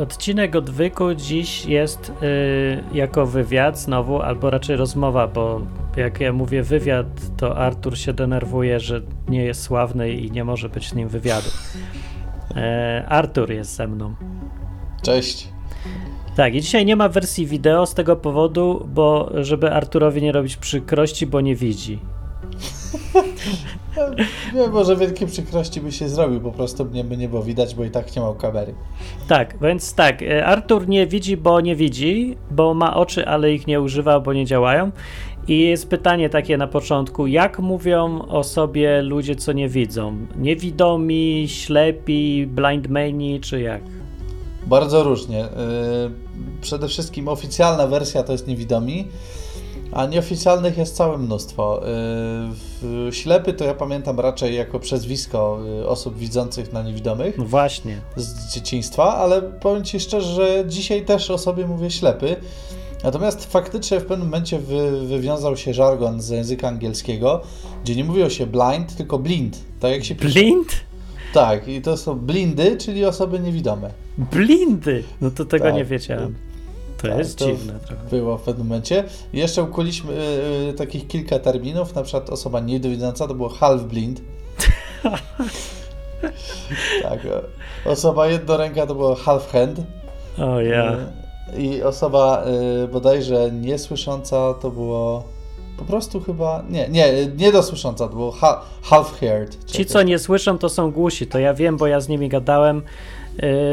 Odcinek odwyku dziś jest y, jako wywiad znowu, albo raczej rozmowa, bo jak ja mówię wywiad, to Artur się denerwuje, że nie jest sławny i nie może być z nim wywiadu. E, Artur jest ze mną. Cześć. Tak, i dzisiaj nie ma wersji wideo z tego powodu, bo żeby Arturowi nie robić przykrości, bo nie widzi. Nie, może wielkie przykrości by się zrobił, po prostu mnie by nie było widać, bo i tak nie miał kamery. Tak, więc tak, e, Artur nie widzi, bo nie widzi, bo ma oczy, ale ich nie używa, bo nie działają. I jest pytanie takie na początku, jak mówią o sobie ludzie, co nie widzą? Niewidomi, ślepi, blindmeni, czy jak? Bardzo różnie. Yy, przede wszystkim oficjalna wersja to jest niewidomi, a nieoficjalnych jest całe mnóstwo. Yy, ślepy to ja pamiętam raczej jako przezwisko yy, osób widzących na niewidomych. No właśnie. Z dzieciństwa, ale powiem Ci szczerze, że dzisiaj też o sobie mówię ślepy. Natomiast faktycznie w pewnym momencie wy, wywiązał się żargon z języka angielskiego, gdzie nie mówiło się blind, tylko blind. Tak jak się pisze. Blind? Tak, i to są blindy, czyli osoby niewidome. Blindy? No to tego tak. nie wiedziałem. To tak, jest to dziwne trochę. Było w pewnym momencie. Jeszcze ukuliśmy y, y, takich kilka terminów, na przykład osoba niedowidząca to było half blind. tak, osoba jednoręka to było half hand. O ja. Y, I osoba y, bodajże niesłysząca to było po prostu chyba. Nie, nie, niedosłysząca, to było ha, half-heard. Ci, co nie słyszą, to są głusi. To ja wiem, bo ja z nimi gadałem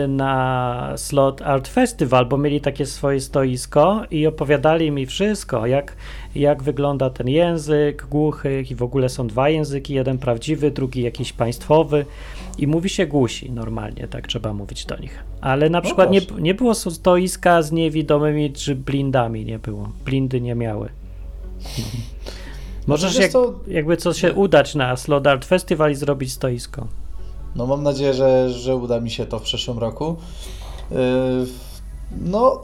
na Slot Art Festival, bo mieli takie swoje stoisko i opowiadali mi wszystko, jak, jak wygląda ten język głuchych i w ogóle są dwa języki, jeden prawdziwy, drugi jakiś państwowy i mówi się głusi normalnie, tak trzeba mówić do nich. Ale na no przykład nie, nie było stoiska z niewidomymi czy blindami, nie było. Blindy nie miały. Możesz jak, to... jakby coś się udać na Slot Art Festival i zrobić stoisko. No mam nadzieję, że, że uda mi się to w przyszłym roku. Yy, no,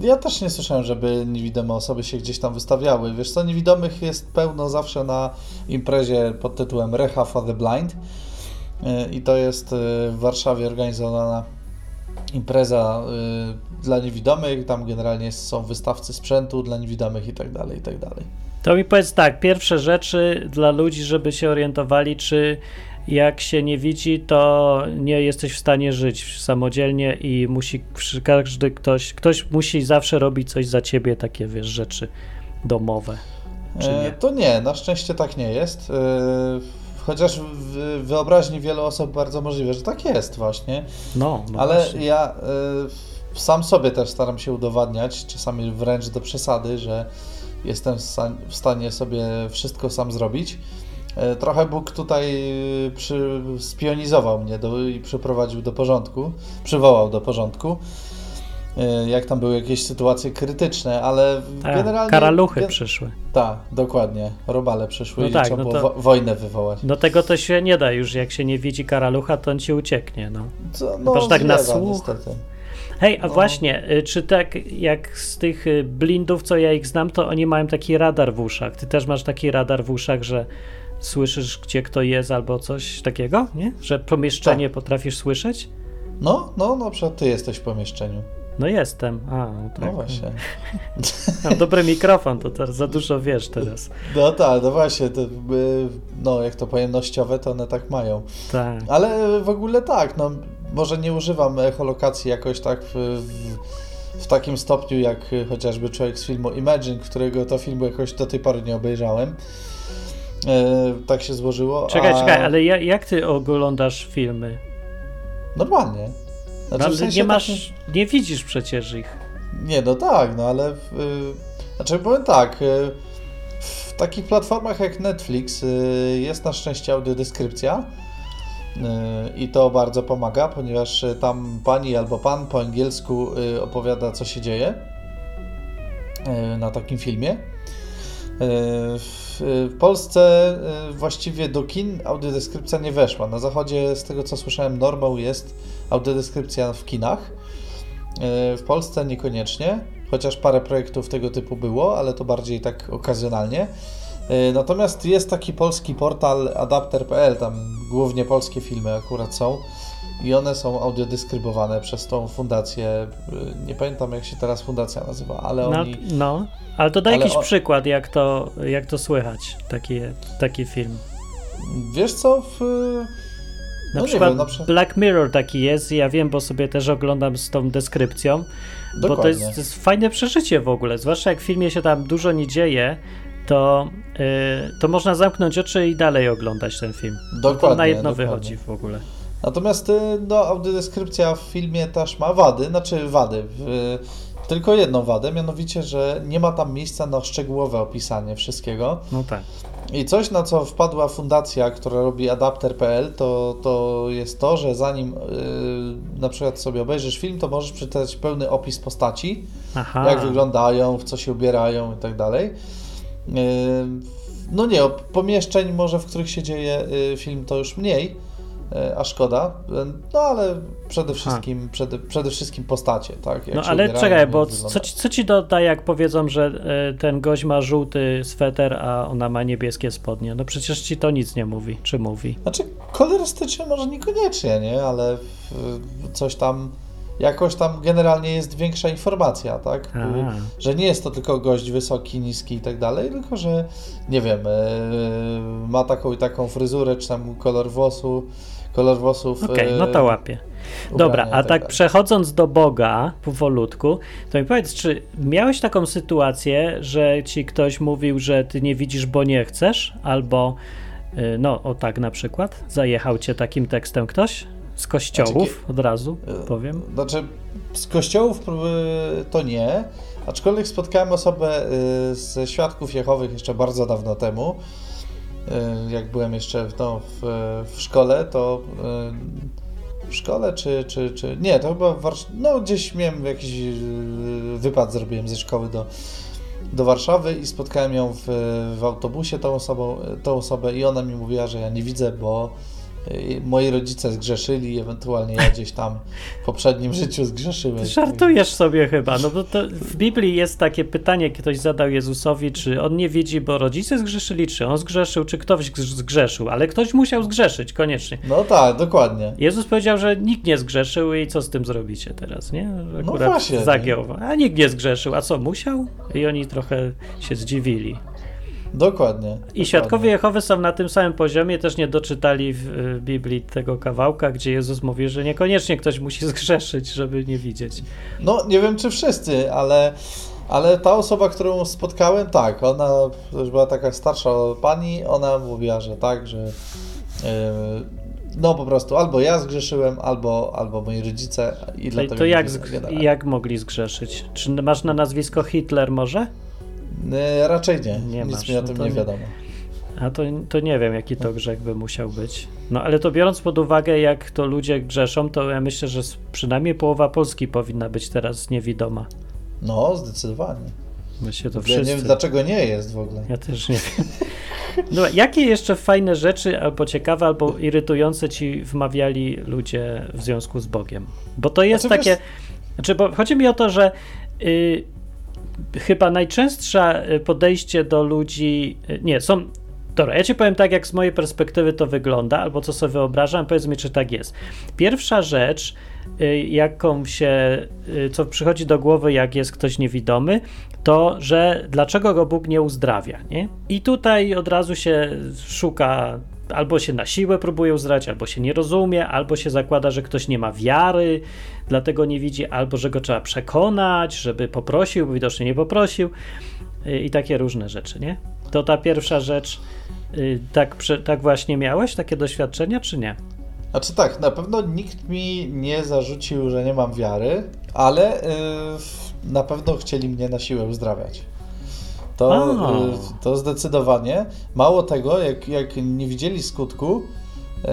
ja też nie słyszałem, żeby niewidome osoby się gdzieś tam wystawiały. Wiesz co, niewidomych jest pełno zawsze na imprezie pod tytułem Reha for the Blind. Yy, I to jest yy, w Warszawie organizowana impreza dla niewidomych, tam generalnie są wystawcy sprzętu dla niewidomych i tak dalej, i tak dalej. To mi powiedz tak, pierwsze rzeczy dla ludzi, żeby się orientowali, czy jak się nie widzi, to nie jesteś w stanie żyć samodzielnie i musi każdy ktoś, ktoś musi zawsze robić coś za ciebie, takie wiesz, rzeczy domowe. Czy e, nie? E, to nie, na szczęście tak nie jest. E, Chociaż w wyobraźni wielu osób bardzo możliwe, że tak jest właśnie. No, no Ale właśnie. ja y, sam sobie też staram się udowadniać, czasami wręcz do przesady, że jestem w stanie sobie wszystko sam zrobić. Y, trochę Bóg tutaj przy, spionizował mnie do, i przyprowadził do porządku, przywołał do porządku. E, jak tam były jakieś sytuacje krytyczne, ale tak, generalnie... Karaluchy gen... przyszły. Tak, dokładnie. Robale przyszły no i tak, trzeba no było to... wojnę wywołać. Do tego to się nie da już, jak się nie widzi karalucha, to on ci ucieknie, no. Co, no Chyba, tak na słuch. Niestety. Hej, a no. właśnie, y, czy tak jak z tych y, blindów, co ja ich znam, to oni mają taki radar w uszach. Ty też masz taki radar w uszach, że słyszysz, gdzie kto jest albo coś takiego, nie? Że pomieszczenie tak. potrafisz słyszeć? No, no, na przykład ty jesteś w pomieszczeniu. No jestem. A, no, tak. no właśnie. Mam dobry mikrofon, to teraz za dużo wiesz teraz. No tak, no właśnie, to, no jak to pojemnościowe, to one tak mają. Tak. Ale w ogóle tak, no może nie używam echolokacji jakoś tak w, w, w takim stopniu, jak chociażby człowiek z filmu Imagine, którego to filmu jakoś do tej pory nie obejrzałem. E, tak się złożyło. Czekaj, a... czekaj, ale jak ty oglądasz filmy? Normalnie. Znaczy, no, w sensie nie masz, takim... nie widzisz przecież ich. Nie, no tak, no ale, yy, znaczy powiem tak, yy, w takich platformach jak Netflix yy, jest na szczęście audiodeskrypcja y, i to bardzo pomaga, ponieważ tam pani albo pan po angielsku y, opowiada, co się dzieje y, na takim filmie. W Polsce właściwie do kin audiodeskrypcja nie weszła. Na zachodzie, z tego co słyszałem, normą jest audiodeskrypcja w kinach. E, w Polsce niekoniecznie, chociaż parę projektów tego typu było, ale to bardziej tak okazjonalnie. E, natomiast jest taki polski portal adapter.pl, tam głównie polskie filmy akurat są i one są audiodeskrybowane przez tą fundację. E, nie pamiętam jak się teraz fundacja nazywa, ale no, oni. No, ale to daj Ale jakiś o- przykład, jak to, jak to słychać, taki, taki film. Wiesz co? W... Na No przykład wiem, na przykład- Black Mirror taki jest, ja wiem, bo sobie też oglądam z tą deskrypcją, bo to Dokładnie. jest, to jest fajne przeżycie w ogóle, zwłaszcza jak w filmie się tam dużo nie dzieje, to, yy, to można zamknąć oczy i dalej oglądać ten film. Dokładnie. to na jedno dokładnie. wychodzi w ogóle. Natomiast y, no, audiodeskrypcja w filmie też ma wady, znaczy wady. W, tylko jedną wadę, mianowicie, że nie ma tam miejsca na szczegółowe opisanie wszystkiego. No tak. I coś, na co wpadła fundacja, która robi adapter.pl, to, to jest to, że zanim y, na przykład sobie obejrzysz film, to możesz przeczytać pełny opis postaci, Aha. jak wyglądają, w co się ubierają i tak dalej. Y, No nie, pomieszczeń może, w których się dzieje y, film, to już mniej, a szkoda. Y, No ale przede wszystkim, przede, przede wszystkim postacie, tak? jak No ale ubierają, czekaj, bo co ci, co ci doda, jak powiedzą, że e, ten gość ma żółty sweter, a ona ma niebieskie spodnie? No przecież ci to nic nie mówi, czy mówi? Znaczy, kolorystycznie może niekoniecznie, nie? Ale coś tam, jakoś tam generalnie jest większa informacja, tak? Że nie jest to tylko gość wysoki, niski i tak dalej, tylko że, nie wiem, e, ma taką i taką fryzurę, czy tam kolor włosu, kolor włosów. Okej, e, no to ubrania Dobra, a tak dalej. przechodząc do Boga powolutku, to mi powiedz, czy miałeś taką sytuację, że ci ktoś mówił, że ty nie widzisz, bo nie chcesz, albo y, no, o tak na przykład, zajechał cię takim tekstem ktoś? Z kościołów, od razu E, powiem. Znaczy, z kościołów e, to nie, aczkolwiek spotkałem osobę ze świadków Jehowych jeszcze bardzo dawno temu. E, Jak byłem jeszcze no, w, w szkole, to e, w szkole czy, czy, czy nie, to chyba w Warsz- no gdzieś miałem jakiś e, wypad zrobiłem ze szkoły do, do Warszawy i spotkałem ją w, w autobusie, tą, osobą, tą osobę i ona mi mówiła, że ja nie widzę, bo moi rodzice zgrzeszyli, ewentualnie ja gdzieś tam w poprzednim życiu zgrzeszyłem. Żartujesz sobie chyba, no bo to w Biblii jest takie pytanie, ktoś zadał Jezusowi, czy on nie widzi, bo rodzice zgrzeszyli, czy on zgrzeszył, czy ktoś zgrz- zgrzeszył, ale ktoś musiał zgrzeszyć, koniecznie. No tak, dokładnie. Jezus powiedział, że nikt nie zgrzeszył i co z tym zrobicie teraz, nie? Że No Akurat właśnie, zagiął. A nikt nie zgrzeszył, a co, musiał? I oni trochę się zdziwili. Dokładnie. I dokładnie. świadkowie Jehowy są na tym samym poziomie, też nie doczytali w Biblii tego kawałka, gdzie Jezus mówi, że niekoniecznie ktoś musi zgrzeszyć, żeby nie widzieć. No, nie wiem czy wszyscy, ale, ale ta osoba, którą spotkałem, tak, ona już była taka starsza pani, ona mówiła, że tak, że yy, no po prostu albo ja zgrzeszyłem, albo, albo moi rodzice i To, dlatego to jak, jak mogli zgrzeszyć? Czy masz na nazwisko Hitler może? Yy, raczej nie, Nie nic masz, mi o no tym to nie nie. wiadomo. A to, to nie wiem, jaki to grzech by musiał być. No ale to biorąc pod uwagę, jak to ludzie grzeszą, to ja myślę, że przynajmniej połowa Polski powinna być teraz niewidoma. No, zdecydowanie. Myślę, to Ja nie wiem wszyscy. dlaczego nie jest w ogóle. Ja też nie wiem. No, jakie jeszcze fajne rzeczy, albo ciekawe, albo irytujące ci wmawiali ludzie w związku z Bogiem? Bo to jest Znaczy, takie. wiesz- Znaczy, bo chodzi mi o to, że y, chyba najczęstsze y, podejście do ludzi. y, Nie, są. Dobra, ja ci powiem tak, jak z mojej perspektywy to wygląda, albo co sobie wyobrażam, powiedz mi, czy tak jest. Pierwsza rzecz, y, jaką się, co przychodzi do głowy, jak jest ktoś niewidomy, to, że dlaczego go Bóg nie uzdrawia, nie? I tutaj od razu się szuka, albo się na siłę próbuje uzdrawiać, albo się nie rozumie, albo się zakłada, że ktoś nie ma wiary, dlatego nie widzi, albo że go trzeba przekonać, żeby poprosił, bo widocznie nie poprosił y, i takie różne rzeczy, nie? To ta pierwsza rzecz, y, tak, tak właśnie miałeś, takie doświadczenia, czy nie? Znaczy tak, na pewno nikt mi nie zarzucił, że nie mam wiary, ale yy, na pewno chcieli mnie na siłę uzdrawiać. To, A. to zdecydowanie. Mało tego, jak, jak nie widzieli skutku, yy,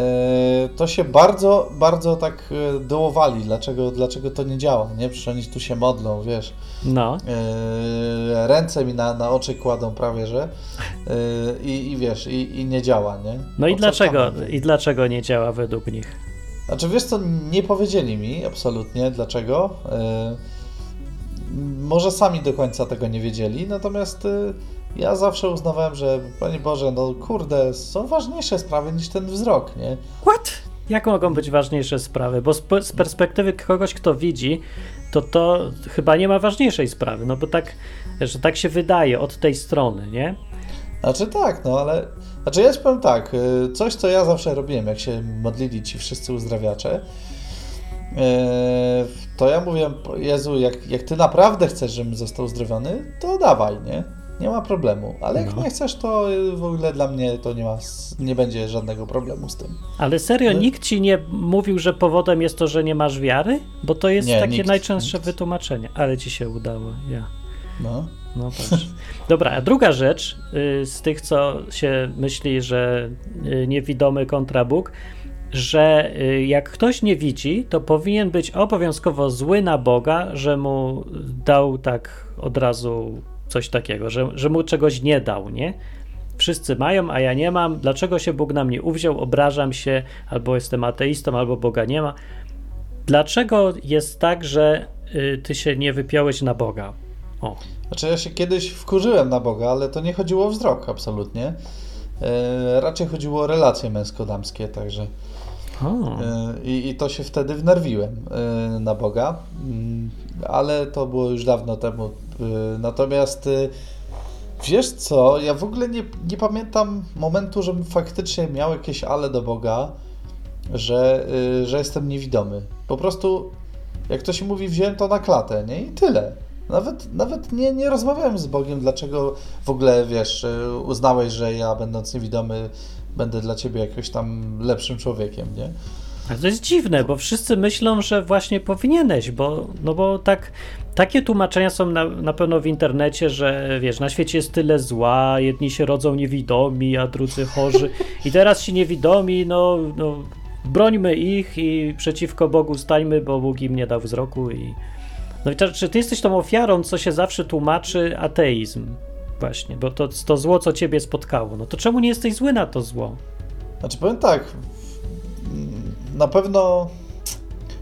to się bardzo, bardzo tak yy, dołowali, dlaczego, dlaczego to nie działa, nie? Przecież oni tu się modlą, wiesz. No, Yy, ręce mi na, na oczy kładą prawie, że i, i wiesz, i, i nie działa, nie? no i dlaczego, tam? i dlaczego nie działa według nich? Znaczy wiesz co, nie powiedzieli mi absolutnie dlaczego. Yy, może sami do końca tego nie wiedzieli, natomiast yy, ja zawsze uznawałem, że Panie Boże, no kurde, są ważniejsze sprawy niż ten wzrok, nie? What? Jak mogą być ważniejsze sprawy? Bo z, perspektywy kogoś, kto widzi, to to chyba nie ma ważniejszej sprawy, no bo tak, że tak się wydaje od tej strony, nie? Znaczy tak, no ale. Znaczy ja ci powiem tak, y, coś co ja zawsze robiłem, jak się modlili ci wszyscy uzdrawiacze, y, to ja mówię, Jezu, jak, jak ty naprawdę chcesz, żebym został uzdrowiony, to dawaj, nie? Nie ma problemu. Ale jak No. nie chcesz, to w ogóle dla mnie to nie ma, nie będzie żadnego problemu z tym. Ale serio, No. nikt ci nie mówił, że powodem jest to, że nie masz wiary? Bo to jest Nie, takie nikt, najczęstsze nikt. wytłumaczenie. Ale ci się udało, ja. No. No proszę. Dobra, a druga rzecz y, z tych, co się myśli, że y, niewidomy kontra Bóg, że y, jak ktoś nie widzi, to powinien być obowiązkowo zły na Boga, że mu dał tak od razu coś takiego, że, że mu czegoś nie dał, nie? Wszyscy mają, a ja nie mam. Dlaczego się Bóg na mnie uwziął? Obrażam się, albo jestem ateistą, albo Boga nie ma. Dlaczego jest tak, że y, ty się nie wypiąłeś na Boga? O, Znaczy ja się kiedyś wkurzyłem na Boga, ale to nie chodziło o wzrok absolutnie. E, raczej chodziło o relacje męsko-damskie, także. E, I, I to się wtedy wnerwiłem e, na Boga, Mm, ale to było już dawno temu. E, Natomiast wiesz co, ja w ogóle nie, nie pamiętam momentu, żebym faktycznie miał jakieś ale do Boga, że, że jestem niewidomy. Po prostu, jak to się mówi, wziąłem to na klatę, nie? I tyle. Nawet, nawet nie, nie rozmawiałem z Bogiem, dlaczego w ogóle, wiesz, uznałeś, że ja będąc niewidomy będę dla ciebie jakimś tam lepszym człowiekiem, nie? Ale to jest dziwne, bo wszyscy myślą, że właśnie powinieneś, bo, no bo tak, takie tłumaczenia są na, na pewno w internecie, że wiesz, na świecie jest tyle zła, jedni się rodzą niewidomi, a drudzy chorzy i teraz ci niewidomi, no, no brońmy ich i przeciwko Bogu stańmy, bo Bóg im nie dał wzroku i... No i to, czy ty jesteś tą ofiarą, co się zawsze tłumaczy ateizm właśnie, bo to, to zło, co ciebie spotkało, no to czemu nie jesteś zły na to zło? Znaczy powiem tak, na pewno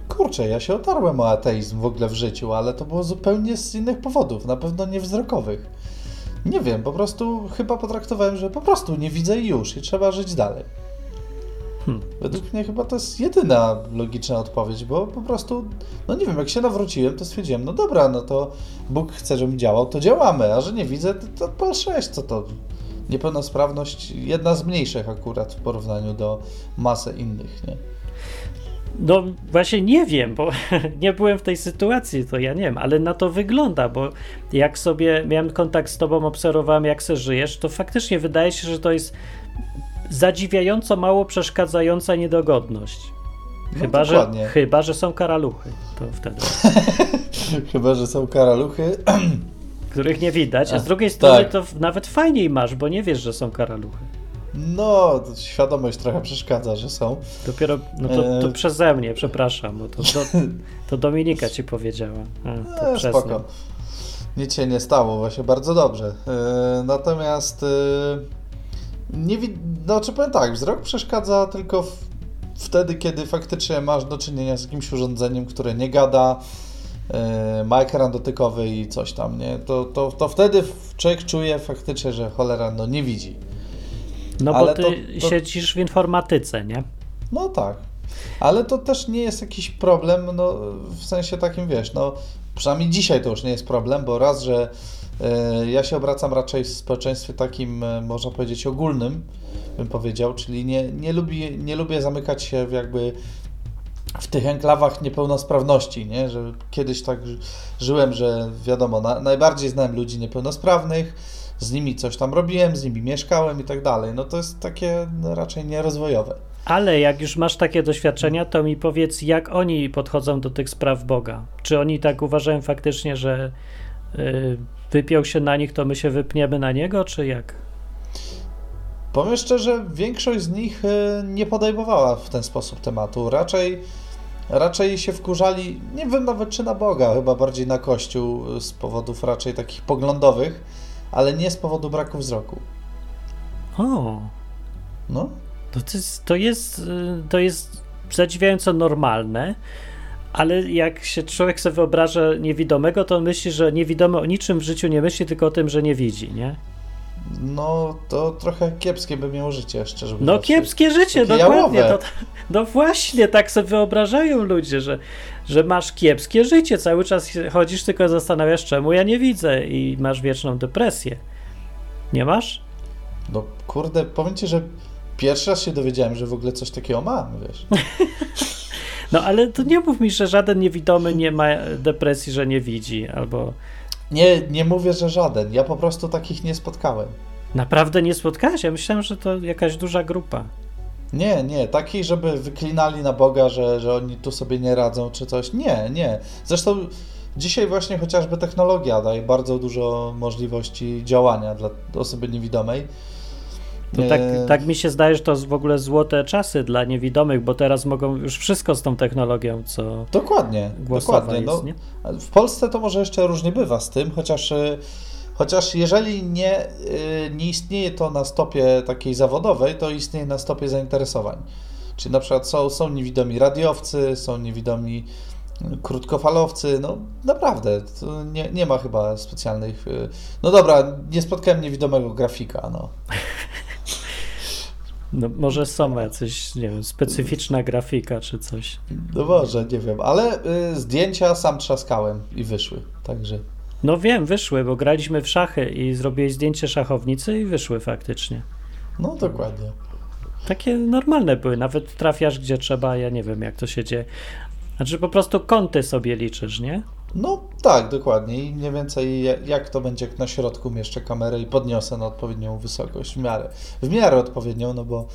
kurczę, ja się otarłem o ateizm w ogóle w życiu, ale to było zupełnie z innych powodów, na pewno nie wzrokowych. Nie wiem, po prostu chyba potraktowałem, że po prostu nie widzę i już i trzeba żyć dalej. Hmm. Według mnie chyba to jest jedyna logiczna odpowiedź, bo po prostu, no nie wiem, jak się nawróciłem, to stwierdziłem, no dobra, no to Bóg chce, żebym działał, to działamy, a że nie widzę, to, to pal 6, co to? Niepełnosprawność, jedna z mniejszych akurat w porównaniu do masy innych, nie? No właśnie nie wiem, bo nie byłem w tej sytuacji, to ja nie wiem, ale na to wygląda, bo jak sobie miałem kontakt z tobą, obserwowałem jak se żyjesz, to faktycznie wydaje się, że to jest zadziwiająco mało przeszkadzająca niedogodność. No, Chyba, że, dokładnie. chyba, że są karaluchy, to wtedy, Chyba, że są karaluchy. których nie widać, a z drugiej strony tak. to nawet fajniej masz, bo nie wiesz, że są karaluchy. No, świadomość trochę przeszkadza, że są. Dopiero, no to, to E. przeze mnie, przepraszam, to, to, to Dominika ci powiedziała. A, to E, spoko. Nic się nie stało, właśnie bardzo dobrze. E, natomiast e, nie wi- no, czy powiem tak, wzrok przeszkadza tylko w, wtedy, kiedy faktycznie masz do czynienia z jakimś urządzeniem, które nie gada, e, ma ekran dotykowy i coś tam, nie? To, to, to wtedy człowiek czuje faktycznie, że cholera no nie widzi. No bo Ale ty to- to- siedzisz w informatyce, nie? No tak. Ale to też nie jest jakiś problem, no w sensie takim wiesz, no przynajmniej dzisiaj to już nie jest problem, bo raz, że ja się obracam raczej w społeczeństwie takim, e, można powiedzieć, ogólnym, bym powiedział, czyli nie, nie, lubię, nie lubię zamykać się w jakby w tych enklawach niepełnosprawności, nie? Że kiedyś tak ży- żyłem, że wiadomo, na, najbardziej znałem ludzi niepełnosprawnych, z nimi coś tam robiłem, z nimi mieszkałem i tak dalej. No to jest takie no, raczej nierozwojowe. Ale jak już masz takie doświadczenia, to mi powiedz, jak oni podchodzą do tych spraw Boga. Czy oni tak uważają faktycznie, że y, wypiął się na nich, to my się wypniemy na niego, czy jak? Powiem szczerze, większość z nich e, nie podejmowała w ten sposób tematu. Raczej, raczej się wkurzali, nie wiem nawet czy na Boga, chyba bardziej na Kościół e, z powodów raczej takich poglądowych, ale nie z powodu braku wzroku. O, No, to, to, jest, to, jest, y, to jest zadziwiająco normalne, ale jak się człowiek sobie wyobraża niewidomego, to on myśli, że niewidomy o niczym w życiu nie myśli, tylko o tym, że nie widzi, nie? no to trochę kiepskie by miało życie, szczerze mówiąc. No kiepskie życie, Takie dokładnie. To, no właśnie, tak sobie wyobrażają ludzie, że, że masz kiepskie życie, cały czas chodzisz, tylko zastanawiasz, czemu ja nie widzę i masz wieczną depresję. Nie masz? No kurde, powiem ci, że pierwszy raz się dowiedziałem, że w ogóle coś takiego mam, wiesz. No ale to nie mów mi, że żaden niewidomy nie ma depresji, że nie widzi, albo Nie, nie mówię, że żaden. Ja po prostu takich nie spotkałem. naprawdę nie spotkałeś. Ja myślałem, że to jakaś duża grupa. Nie, nie, takich, żeby wyklinali na Boga, że, że oni tu sobie nie radzą czy coś. Nie, nie. Zresztą dzisiaj właśnie chociażby technologia daje bardzo dużo możliwości działania dla osoby niewidomej. To tak, tak mi się zdaje, że to w ogóle złote czasy dla niewidomych, bo teraz mogą już wszystko z tą technologią, co Dokładnie, dokładnie. jest, No, w Polsce to może jeszcze różnie bywa z tym, chociaż, y, chociaż jeżeli nie, y, nie istnieje to na stopie takiej zawodowej, to istnieje na stopie zainteresowań. Czyli na przykład są, są niewidomi radiowcy, są niewidomi y, krótkofalowcy, no naprawdę, nie, nie ma chyba specjalnych... No dobra, nie spotkałem niewidomego grafika, no. No, może są jacyś, nie wiem, specyficzna grafika czy coś. No może, nie wiem, ale y, zdjęcia sam trzaskałem i wyszły, także... No wiem, wyszły, bo graliśmy w szachy i zrobiłeś zdjęcie szachownicy i wyszły faktycznie. No dokładnie. Takie normalne były, nawet trafiasz gdzie trzeba, ja nie wiem jak to się dzieje. Znaczy po prostu kąty sobie liczysz, nie? No tak, dokładnie. I mniej więcej ja- jak to będzie, na środku mieszczę kamerę i podniosę na odpowiednią wysokość, w miarę, w miarę odpowiednią, no bo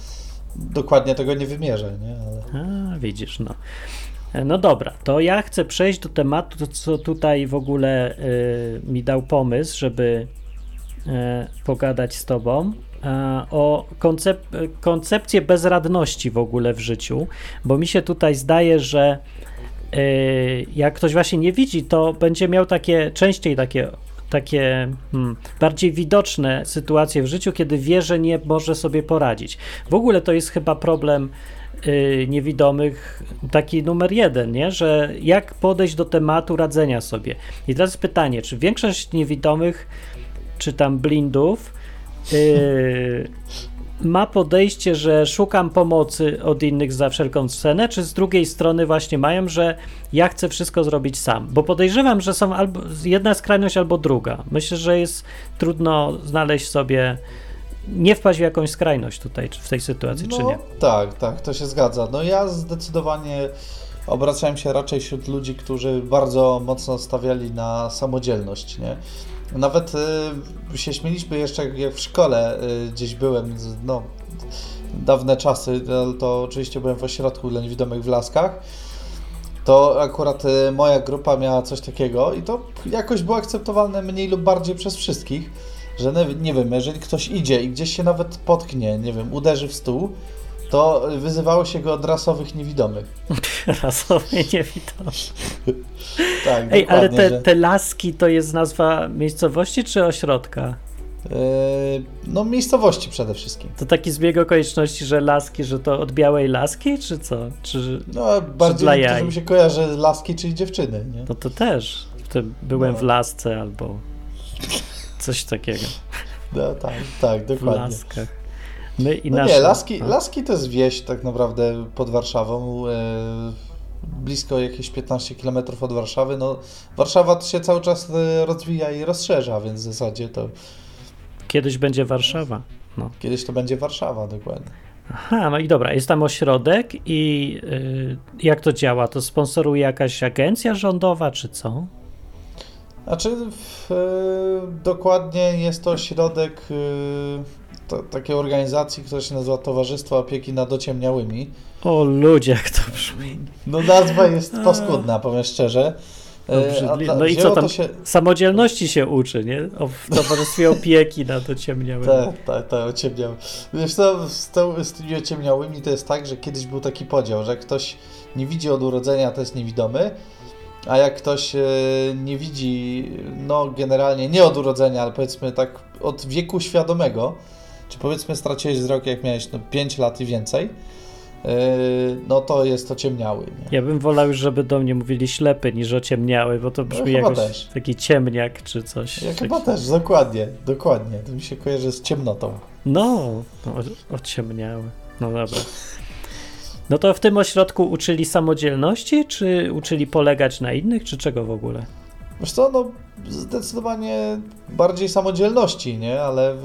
dokładnie tego nie wymierzę, nie? Ale... A, widzisz, no. No dobra, to ja chcę przejść do tematu, co tutaj w ogóle y, mi dał pomysł, żeby y, pogadać z tobą o koncep koncepcję bezradności w ogóle w życiu, bo mi się tutaj zdaje, że jak ktoś właśnie nie widzi, to będzie miał takie częściej takie takie hmm, bardziej widoczne sytuacje w życiu, kiedy wie, że nie może sobie poradzić. W ogóle to jest chyba problem y, niewidomych taki numer jeden, nie? że jak podejść do tematu radzenia sobie. I teraz pytanie, czy większość niewidomych, czy tam blindów, y, ma podejście, że szukam pomocy od innych za wszelką cenę, czy z drugiej strony właśnie mają, że ja chcę wszystko zrobić sam? Bo podejrzewam, że są albo jedna skrajność, albo druga. Myślę, że jest trudno znaleźć sobie, nie wpaść w jakąś skrajność tutaj, czy w tej sytuacji, czy No nie. tak, tak, to się zgadza. No ja zdecydowanie obracałem się raczej wśród ludzi, którzy bardzo mocno stawiali na samodzielność, nie? Nawet y, się śmieliśmy jeszcze, jak w szkole y, gdzieś byłem, no, dawne czasy, ale to oczywiście byłem w ośrodku dla niewidomych w Laskach, to akurat y, moja grupa miała coś takiego i to jakoś było akceptowalne mniej lub bardziej przez wszystkich, że nie, nie wiem, jeżeli ktoś idzie i gdzieś się nawet potknie, nie wiem, uderzy w stół, to wyzywało się go od rasowych niewidomych. Rasowy niewidomy. Tak, Ej, ale te, że- te laski to jest nazwa miejscowości czy ośrodka? Yy, no miejscowości przede wszystkim. To taki zbieg okoliczności, że laski, że to od białej laski, czy co? Czy, No bardziej jaj. mi się kojarzy laski, czyli dziewczyny, nie? no to też. Byłem No. w lasce albo coś takiego. No, tak, tak, W dokładnie. laskach. My i No nasze. nie, Laski, A. Laski to jest wieś tak naprawdę pod Warszawą, e, blisko jakieś 15 km od Warszawy. No, Warszawa to się cały czas e, rozwija i rozszerza, więc w zasadzie to Kiedyś będzie Warszawa. No. kiedyś to będzie Warszawa dokładnie. Aha, no i dobra, jest tam ośrodek i y, jak to działa? To sponsoruje jakaś agencja rządowa, czy co? Znaczy, w, e, dokładnie jest to ośrodek e, takiej organizacji, która się nazywa Towarzystwo Opieki nad Ociemniałymi. O ludzie, jak to brzmi. No nazwa jest paskudna, powiem szczerze. E, Obrzydliwe. ta- No i co tam? To się, Samodzielności się uczy, nie? O, w towarzystwie opieki nad ociemniałymi. Tak, tak, tak, ociemniał. Wiesz co, z, tą, z tymi ociemniałymi to jest tak, że kiedyś był taki podział, że jak ktoś nie widzi od urodzenia, to jest niewidomy, a jak ktoś e, nie widzi, no generalnie nie od urodzenia, ale powiedzmy tak od wieku świadomego, czy powiedzmy straciłeś wzrok jak miałeś no, 5 lat i więcej, no to jest ociemniały. Nie? Ja bym wolał już, żeby do mnie mówili ślepy niż ociemniały, bo to brzmi ja jakoś też. taki ciemniak czy coś. Ja chyba też, dokładnie, dokładnie. To mi się kojarzy z ciemnotą. No, no ociemniały. No dobra. No to w tym ośrodku uczyli samodzielności, czy uczyli polegać na innych, czy czego w ogóle? Wiesz co, no zdecydowanie bardziej samodzielności, nie? Ale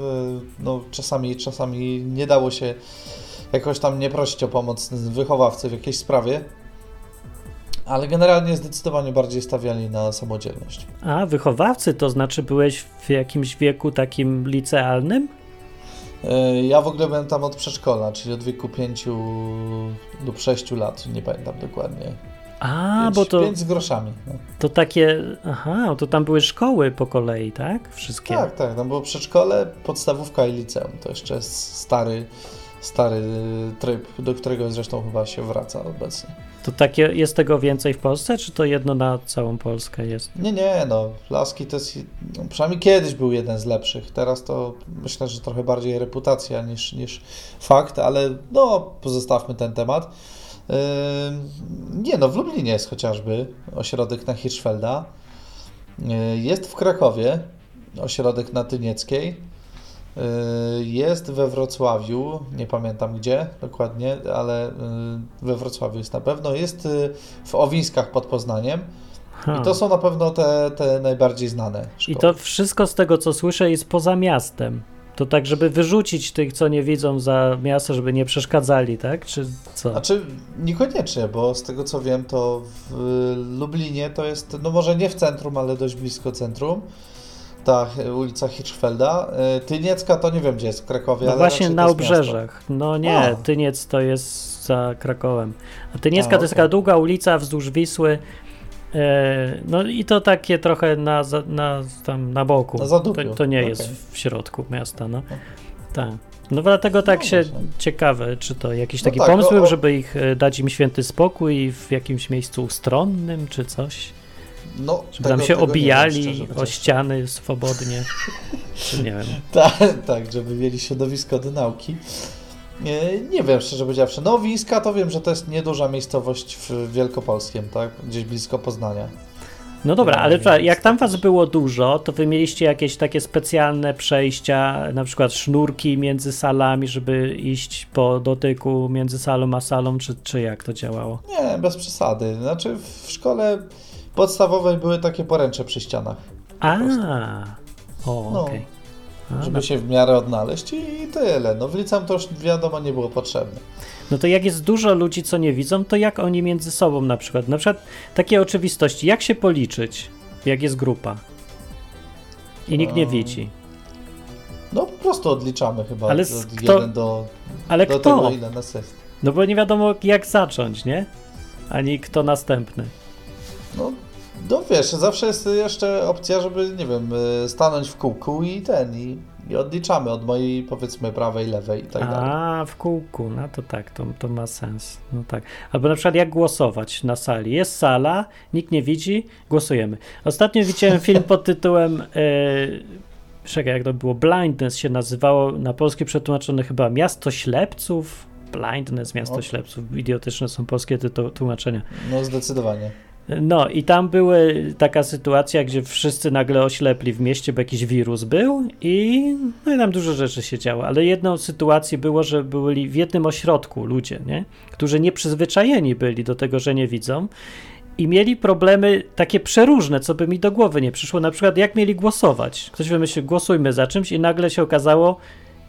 no, czasami, czasami nie dało się jakoś tam nie prosić o pomoc wychowawcy w jakiejś sprawie. Ale generalnie zdecydowanie bardziej stawiali na samodzielność. A, wychowawcy, to znaczy byłeś w jakimś wieku takim licealnym? E, ja w ogóle byłem tam od przedszkola, czyli od wieku 5 lub 6 lat, nie pamiętam dokładnie. A, bo to. Z groszami. No. To takie. Aha, to tam były szkoły po kolei, tak? Wszystkie. Tak, tak. Tam było przedszkole, podstawówka i liceum. To jeszcze jest stary, stary tryb, do którego zresztą chyba się wraca obecnie. To takie jest tego więcej w Polsce, czy to jedno na całą Polskę jest? Nie, nie, no. Laski to jest. No, przynajmniej kiedyś był jeden z lepszych. Teraz to myślę, że trochę bardziej reputacja niż, niż fakt, ale no, pozostawmy ten temat. Nie no, w Lublinie jest chociażby ośrodek na Hirschfelda. Yy, jest w Krakowie ośrodek na Tynieckiej. Yy, jest we Wrocławiu, nie pamiętam gdzie dokładnie, ale yy, we Wrocławiu jest na pewno. Jest w Owińskach pod Poznaniem. I to są na pewno te, te najbardziej znane. Szkoły. I to wszystko z tego, co słyszę, jest poza miastem. To tak, żeby wyrzucić tych, co nie widzą za miasto, żeby nie przeszkadzali, tak? Czy co? Znaczy, niekoniecznie, bo z tego co wiem, to w Lublinie to jest, no może nie w centrum, ale dość blisko centrum. Ta ulica Hirschfelda. E, Tyniecka to nie wiem, gdzie jest w Krakowie. No właśnie na obrzeżach. No nie, A. Tyniec to jest za Krakowem. A Tyniecka A, to jest taka długa ulica wzdłuż Wisły no i to takie trochę na, na, tam na boku. Na to, to nie okay. jest w środku miasta. No. Tak. No dlatego tak no, się właśnie. ciekawe, czy to jakiś no taki tak, pomysł był, żeby ich e, dać im święty spokój w jakimś miejscu ustronnym, czy coś? No, żeby tego, tam się obijali wiem, o ściany swobodnie, czy nie wiem. tak, tak, żeby mieli środowisko do nauki. Nie, wiem, szczerze powiedziawszy. No, Wińska to wiem, że to jest nieduża miejscowość w Wielkopolskiem, tak? Gdzieś blisko Poznania. No dobra, ale jak tam was było dużo, to wy mieliście jakieś takie specjalne przejścia, na przykład sznurki między salami, żeby iść po dotyku między salą a salą, czy, czy jak to działało? Nie, bez przesady. Znaczy w szkole podstawowej były takie poręcze przy ścianach. A, o, no. okej. Okay żeby się w miarę odnaleźć i tyle. No w liceum to już wiadomo nie było potrzebne. No to jak jest dużo ludzi, co nie widzą, to jak oni między sobą na przykład, na przykład takie oczywistości, jak się policzyć, jak jest grupa i nikt nie widzi? No po prostu odliczamy chyba ale od kto, do, ale do kto? tego, ile nas jest. No bo nie wiadomo jak zacząć, nie? Ani kto następny. No no wiesz, zawsze jest jeszcze opcja, żeby, nie wiem, y, stanąć w kółku i ten, i, i odliczamy od mojej, powiedzmy, prawej, lewej i tak dalej. A, w kółku, no to tak, to, to ma sens. No tak. Albo na przykład jak głosować na sali. Jest sala, nikt nie widzi, głosujemy. Ostatnio widziałem film pod tytułem... Yy, czekaj, jak to było? Blindness się nazywało, na polskie przetłumaczone chyba Miasto Ślepców. Blindness, Miasto. Ślepców. Idiotyczne są polskie tłumaczenia. No, zdecydowanie. No i tam była taka sytuacja, gdzie wszyscy nagle oślepli w mieście, bo jakiś wirus był i, no i tam dużo rzeczy się działo, ale jedną sytuację było, że byli w jednym ośrodku ludzie, nie? którzy nieprzyzwyczajeni byli do tego, że nie widzą i mieli problemy takie przeróżne, co by mi do głowy nie przyszło, na przykład jak mieli głosować. Ktoś wymyślił, głosujmy za czymś i nagle się okazało,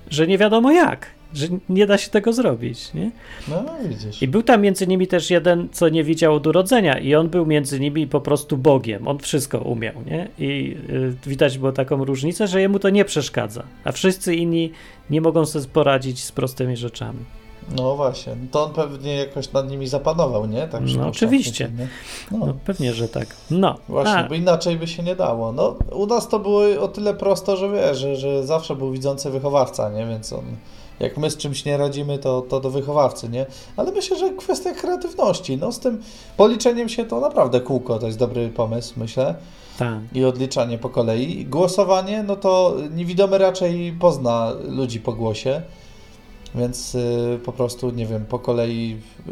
że nie wiadomo jak że nie da się tego zrobić, nie? No, widzisz. I był tam między nimi też jeden, co nie widział od urodzenia i on był między nimi po prostu Bogiem, on wszystko umiał, nie? I y, widać było taką różnicę, że jemu to nie przeszkadza, a wszyscy inni nie mogą sobie poradzić z prostymi rzeczami. No właśnie, to on pewnie jakoś nad nimi zapanował, nie? Tak, no oczywiście. No. no. pewnie, że tak. No. Właśnie, a. bo inaczej by się nie dało. No, u nas to było o tyle prosto, że wiesz, że, że zawsze był widzący wychowawca, nie? Więc on jak my z czymś nie radzimy, to, to do wychowawcy, nie? Ale myślę, że kwestia kreatywności. No z tym policzeniem się to naprawdę kółko, to jest dobry pomysł, myślę. Tak. I odliczanie po kolei. Głosowanie, no to niewidomy raczej pozna ludzi po głosie. Więc y, po prostu, nie wiem, po kolei, y,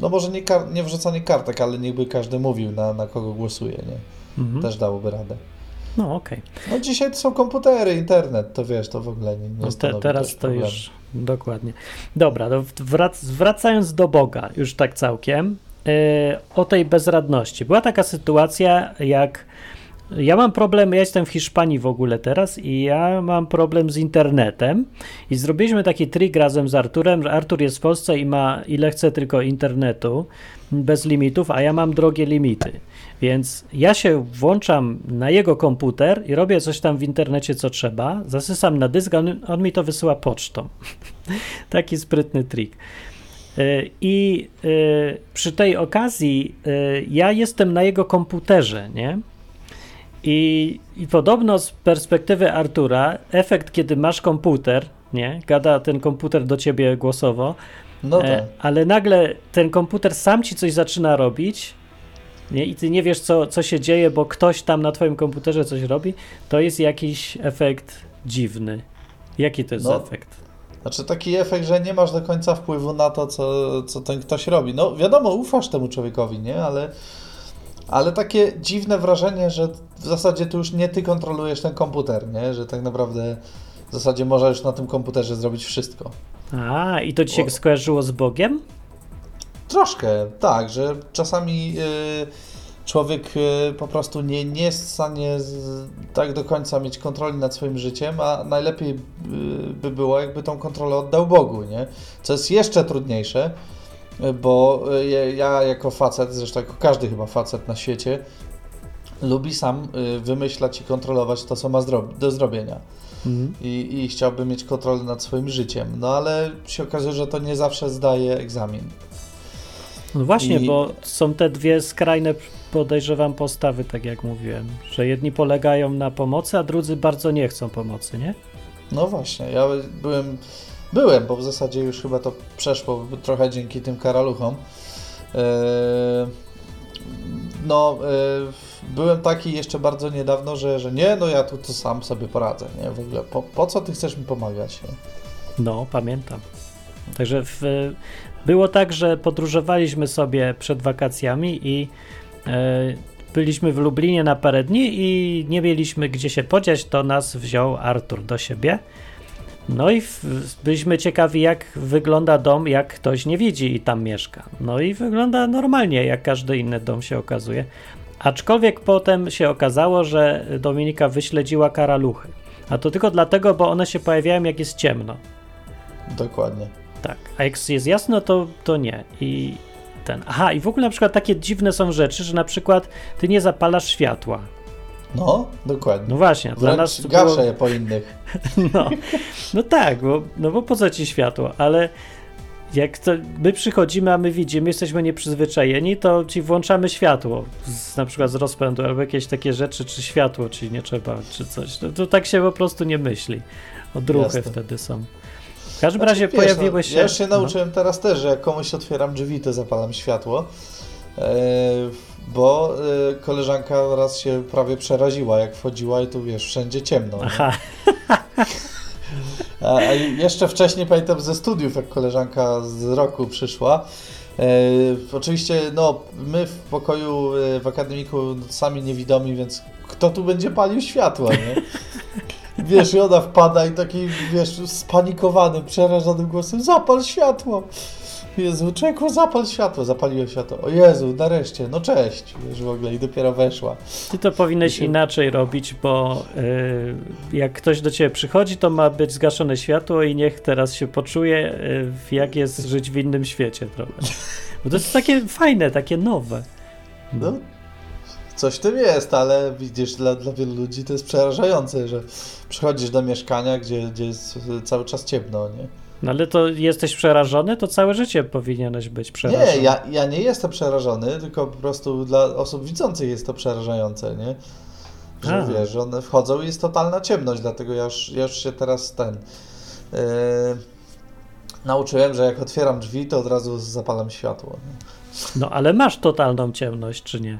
no może nie, kar- nie wrzucanie kartek, ale niechby każdy mówił, na, na kogo głosuje, nie? Mhm. Też dałoby radę. No okej. No dzisiaj to są komputery, internet, to wiesz, to w ogóle nie, nie No te, teraz to problemu. już dokładnie. Dobra, to wrac wracając do Boga, już tak całkiem, yy, o tej bezradności. Była taka sytuacja, jak ja mam problem, ja jestem w Hiszpanii w ogóle teraz i ja mam problem z internetem i zrobiliśmy taki trik razem z Arturem, że Artur jest w Polsce i ma ile chce tylko internetu bez limitów, a ja mam drogie limity. Więc ja się włączam na jego komputer i robię coś tam w internecie, co trzeba, zasysam na dysk, on, on mi to wysyła pocztą. Taki sprytny trik. Y, I y, przy tej okazji y, ja jestem na jego komputerze, nie? I, I podobno z perspektywy Artura, efekt, kiedy masz komputer, nie? Gada ten komputer do ciebie głosowo, No e, tak. ale nagle ten komputer sam ci coś zaczyna robić, nie? I ty nie wiesz, co, co się dzieje, bo ktoś tam na twoim komputerze coś robi, to jest jakiś efekt dziwny. Jaki to jest No, efekt? Znaczy taki efekt, że nie masz do końca wpływu na to, co, co ten ktoś robi. No wiadomo, ufasz temu człowiekowi, nie? Ale, ale takie dziwne wrażenie, że w zasadzie tu już nie ty kontrolujesz ten komputer, nie? Że tak naprawdę w zasadzie możesz na tym komputerze zrobić wszystko. A, i to ci się O. skojarzyło z Bogiem? Troszkę, tak, że czasami y, człowiek y, po prostu nie, nie jest w stanie z, tak do końca mieć kontroli nad swoim życiem, a najlepiej y, by było, jakby tą kontrolę oddał Bogu, nie? Co jest jeszcze trudniejsze, bo y, ja- ja jako facet, zresztą jako każdy chyba facet na świecie, lubi sam y, wymyślać i kontrolować to, co ma do zrobienia Mhm. i, i chciałby mieć kontrolę nad swoim życiem, no ale się okazuje, że to nie zawsze zdaje egzamin. No właśnie, I- bo są te dwie skrajne, podejrzewam, postawy, tak jak mówiłem, że jedni polegają na pomocy, a drudzy bardzo nie chcą pomocy, nie? No właśnie, ja byłem, byłem, bo w zasadzie już chyba to przeszło trochę dzięki tym karaluchom. Eee, no, eee, byłem taki jeszcze bardzo niedawno, że, że nie, no ja tu to sam sobie poradzę, nie? W ogóle, po, po co ty chcesz mi pomagać, nie? No, pamiętam. Także w, było tak, że podróżowaliśmy sobie przed wakacjami i e, byliśmy w Lublinie na parę dni i nie mieliśmy gdzie się podziać, to nas wziął Artur do siebie. No i byliśmy ciekawi, jak wygląda dom, jak ktoś nie widzi i tam mieszka. No i wygląda normalnie, jak każdy inny dom się okazuje. Aczkolwiek potem się okazało, że Dominika wyśledziła karaluchy. A to tylko dlatego, bo one się pojawiają, jak jest ciemno. Dokładnie. Tak, a jak jest jasno, to, to nie. I ten. Aha, i w ogóle na przykład takie dziwne są rzeczy, że na przykład ty nie zapalasz światła. No, dokładnie. No właśnie, dla Wręcz nas to gaszę było, je po innych. no, no tak, bo, no bo po co ci światło? Ale jak to my przychodzimy, a my widzimy, jesteśmy nieprzyzwyczajeni, to ci włączamy światło, z, na przykład z rozpędu, albo jakieś takie rzeczy, czy światło ci nie trzeba, czy coś. No, to tak się po prostu nie myśli. Odruchy Jasne. wtedy są. W każdym Znaczy, razie wiesz, pojawiły no, się. Ja się no. nauczyłem teraz też, że jak komuś otwieram drzwi, to zapalam światło. E, bo e, koleżanka raz się prawie przeraziła, jak wchodziła i tu wiesz, wszędzie ciemno. Aha, A, a jeszcze wcześniej pamiętam ze studiów, jak koleżanka z roku przyszła. E, oczywiście, no, my w pokoju w akademiku sami niewidomi, więc kto tu będzie palił światła, nie? Wiesz, i ona wpada i taki, wiesz, spanikowanym, przerażonym głosem, zapal światło! Jezu, człowieku, zapal światło, zapaliłem światło. O Jezu, nareszcie, no cześć, wiesz, w ogóle i dopiero weszła. Ty to powinieneś się- inaczej robić, bo y, jak ktoś do ciebie przychodzi, to ma być zgaszone światło i niech teraz się poczuje, y, jak jest żyć w innym świecie trochę. Bo to jest takie fajne, takie nowe. No, coś w tym jest, ale widzisz, dla, dla wielu ludzi to jest przerażające, że przychodzisz do mieszkania, gdzie, gdzie jest cały czas ciemno, nie? No ale to jesteś przerażony, to całe życie powinieneś być przerażony. Nie, ja, ja nie jestem przerażony, tylko po prostu dla osób widzących jest to przerażające, nie? Że A. wiesz, że one wchodzą i jest totalna ciemność, dlatego ja już, ja już się teraz ten... Yy, nauczyłem, że jak otwieram drzwi, to od razu zapalam światło. Nie? No ale masz totalną ciemność, czy nie?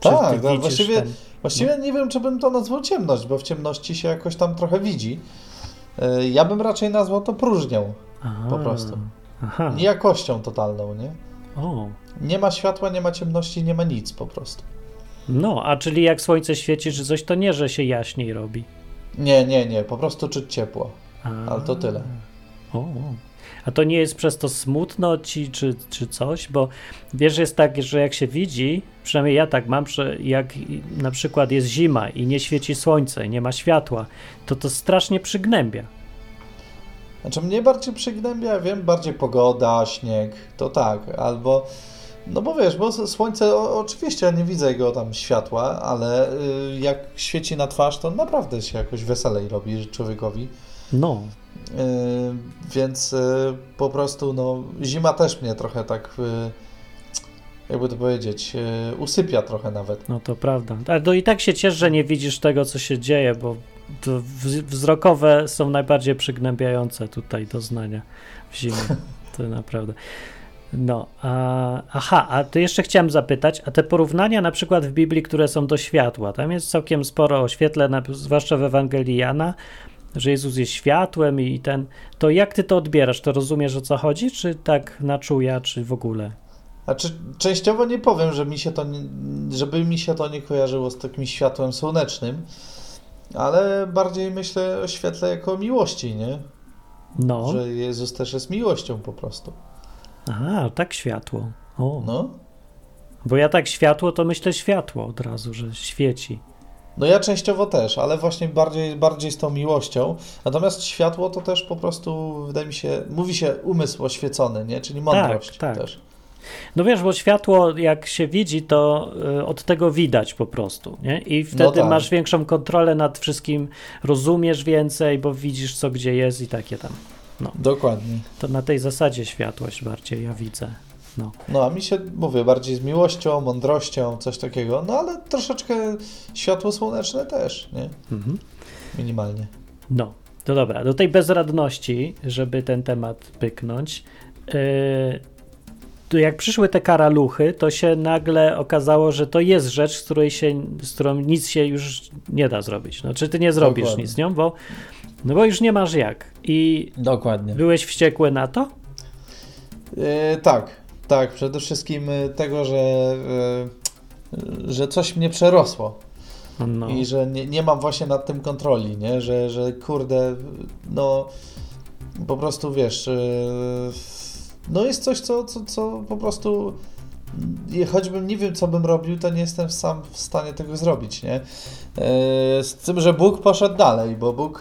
Czy Tak, no, właściwie- ten- Właściwie nie wiem, czy bym to nazwał ciemność, bo w ciemności się jakoś tam trochę widzi. Yy, Ja bym raczej nazwał to próżnią. Aha. Po prostu. Aha. Niejakością totalną, nie? O. Nie ma światła, nie ma ciemności, nie ma nic po prostu. No, a czyli jak słońce świeci czy coś, to nie, że się jaśniej robi. Nie, nie, nie, po prostu czuć ciepło. A. Ale to tyle. O. A to nie jest przez to smutno ci, czy, czy coś? Bo wiesz, jest tak, że jak się widzi, przynajmniej ja tak mam, że jak na przykład jest zima i nie świeci słońce, nie ma światła, to to strasznie przygnębia. Znaczy mnie bardziej przygnębia, wiem, bardziej pogoda, śnieg, to tak, albo no bo wiesz, bo słońce, o, oczywiście ja nie widzę jego tam światła, ale y, jak świeci na twarz, to naprawdę się jakoś weselej robi człowiekowi. No, Y, więc y, po prostu, no, zima też mnie trochę tak, y, jakby to powiedzieć, usypia trochę nawet. no to prawda. Ale to i tak się ciesz, że nie widzisz tego, co się dzieje, bo wzrokowe są najbardziej przygnębiające tutaj doznania w zimie. To naprawdę. No, a, aha, a to jeszcze chciałem zapytać, a te porównania na przykład w Biblii, które są do światła, tam jest całkiem sporo o świetle, zwłaszcza w Ewangelii Jana, że Jezus jest światłem i ten, to jak ty to odbierasz? To rozumiesz o co chodzi, czy tak na czuja, czy w ogóle? Znaczy, częściowo nie powiem, że mi się to nie, żeby mi się to nie kojarzyło z takim światłem słonecznym, ale bardziej myślę o świetle jako o miłości, nie? No, Że Jezus też jest miłością po prostu. aha, tak światło. O, No. bo ja tak światło, to myślę światło od razu, że świeci. No ja częściowo też, ale właśnie bardziej, bardziej z tą miłością. Natomiast światło to też po prostu, wydaje mi się, mówi się umysł oświecony, nie? Czyli mądrość tak. też. No wiesz, bo światło jak się widzi, to y, od tego widać po prostu, nie? I wtedy tak. masz większą kontrolę nad wszystkim, rozumiesz więcej, bo widzisz co gdzie jest i takie tam. Dokładnie. To na tej zasadzie światłość bardziej ja widzę. No. No a mi się, mówię, bardziej z miłością, mądrością, coś takiego. No ale troszeczkę światło słoneczne też, nie? Mhm. Minimalnie. No, to dobra. Do tej bezradności, żeby ten temat pyknąć, yy, to jak przyszły te karaluchy, to się nagle okazało, że to jest rzecz, z której się, z którą nic się już nie da zrobić. No, czy ty nie zrobisz Dokładnie. nic z nią, bo, no bo już nie masz jak. I Dokładnie. byłeś wściekły na to? E, tak, tak. Przede wszystkim e, tego, że, e, że coś mnie przerosło. No. I że nie, nie mam właśnie nad tym kontroli, nie? Że, że kurde, no po prostu wiesz, no jest coś, co, co, co po prostu choćbym nie wiem, co bym robił, to nie jestem sam w stanie tego zrobić, nie? Z tym, że Bóg poszedł dalej, bo Bóg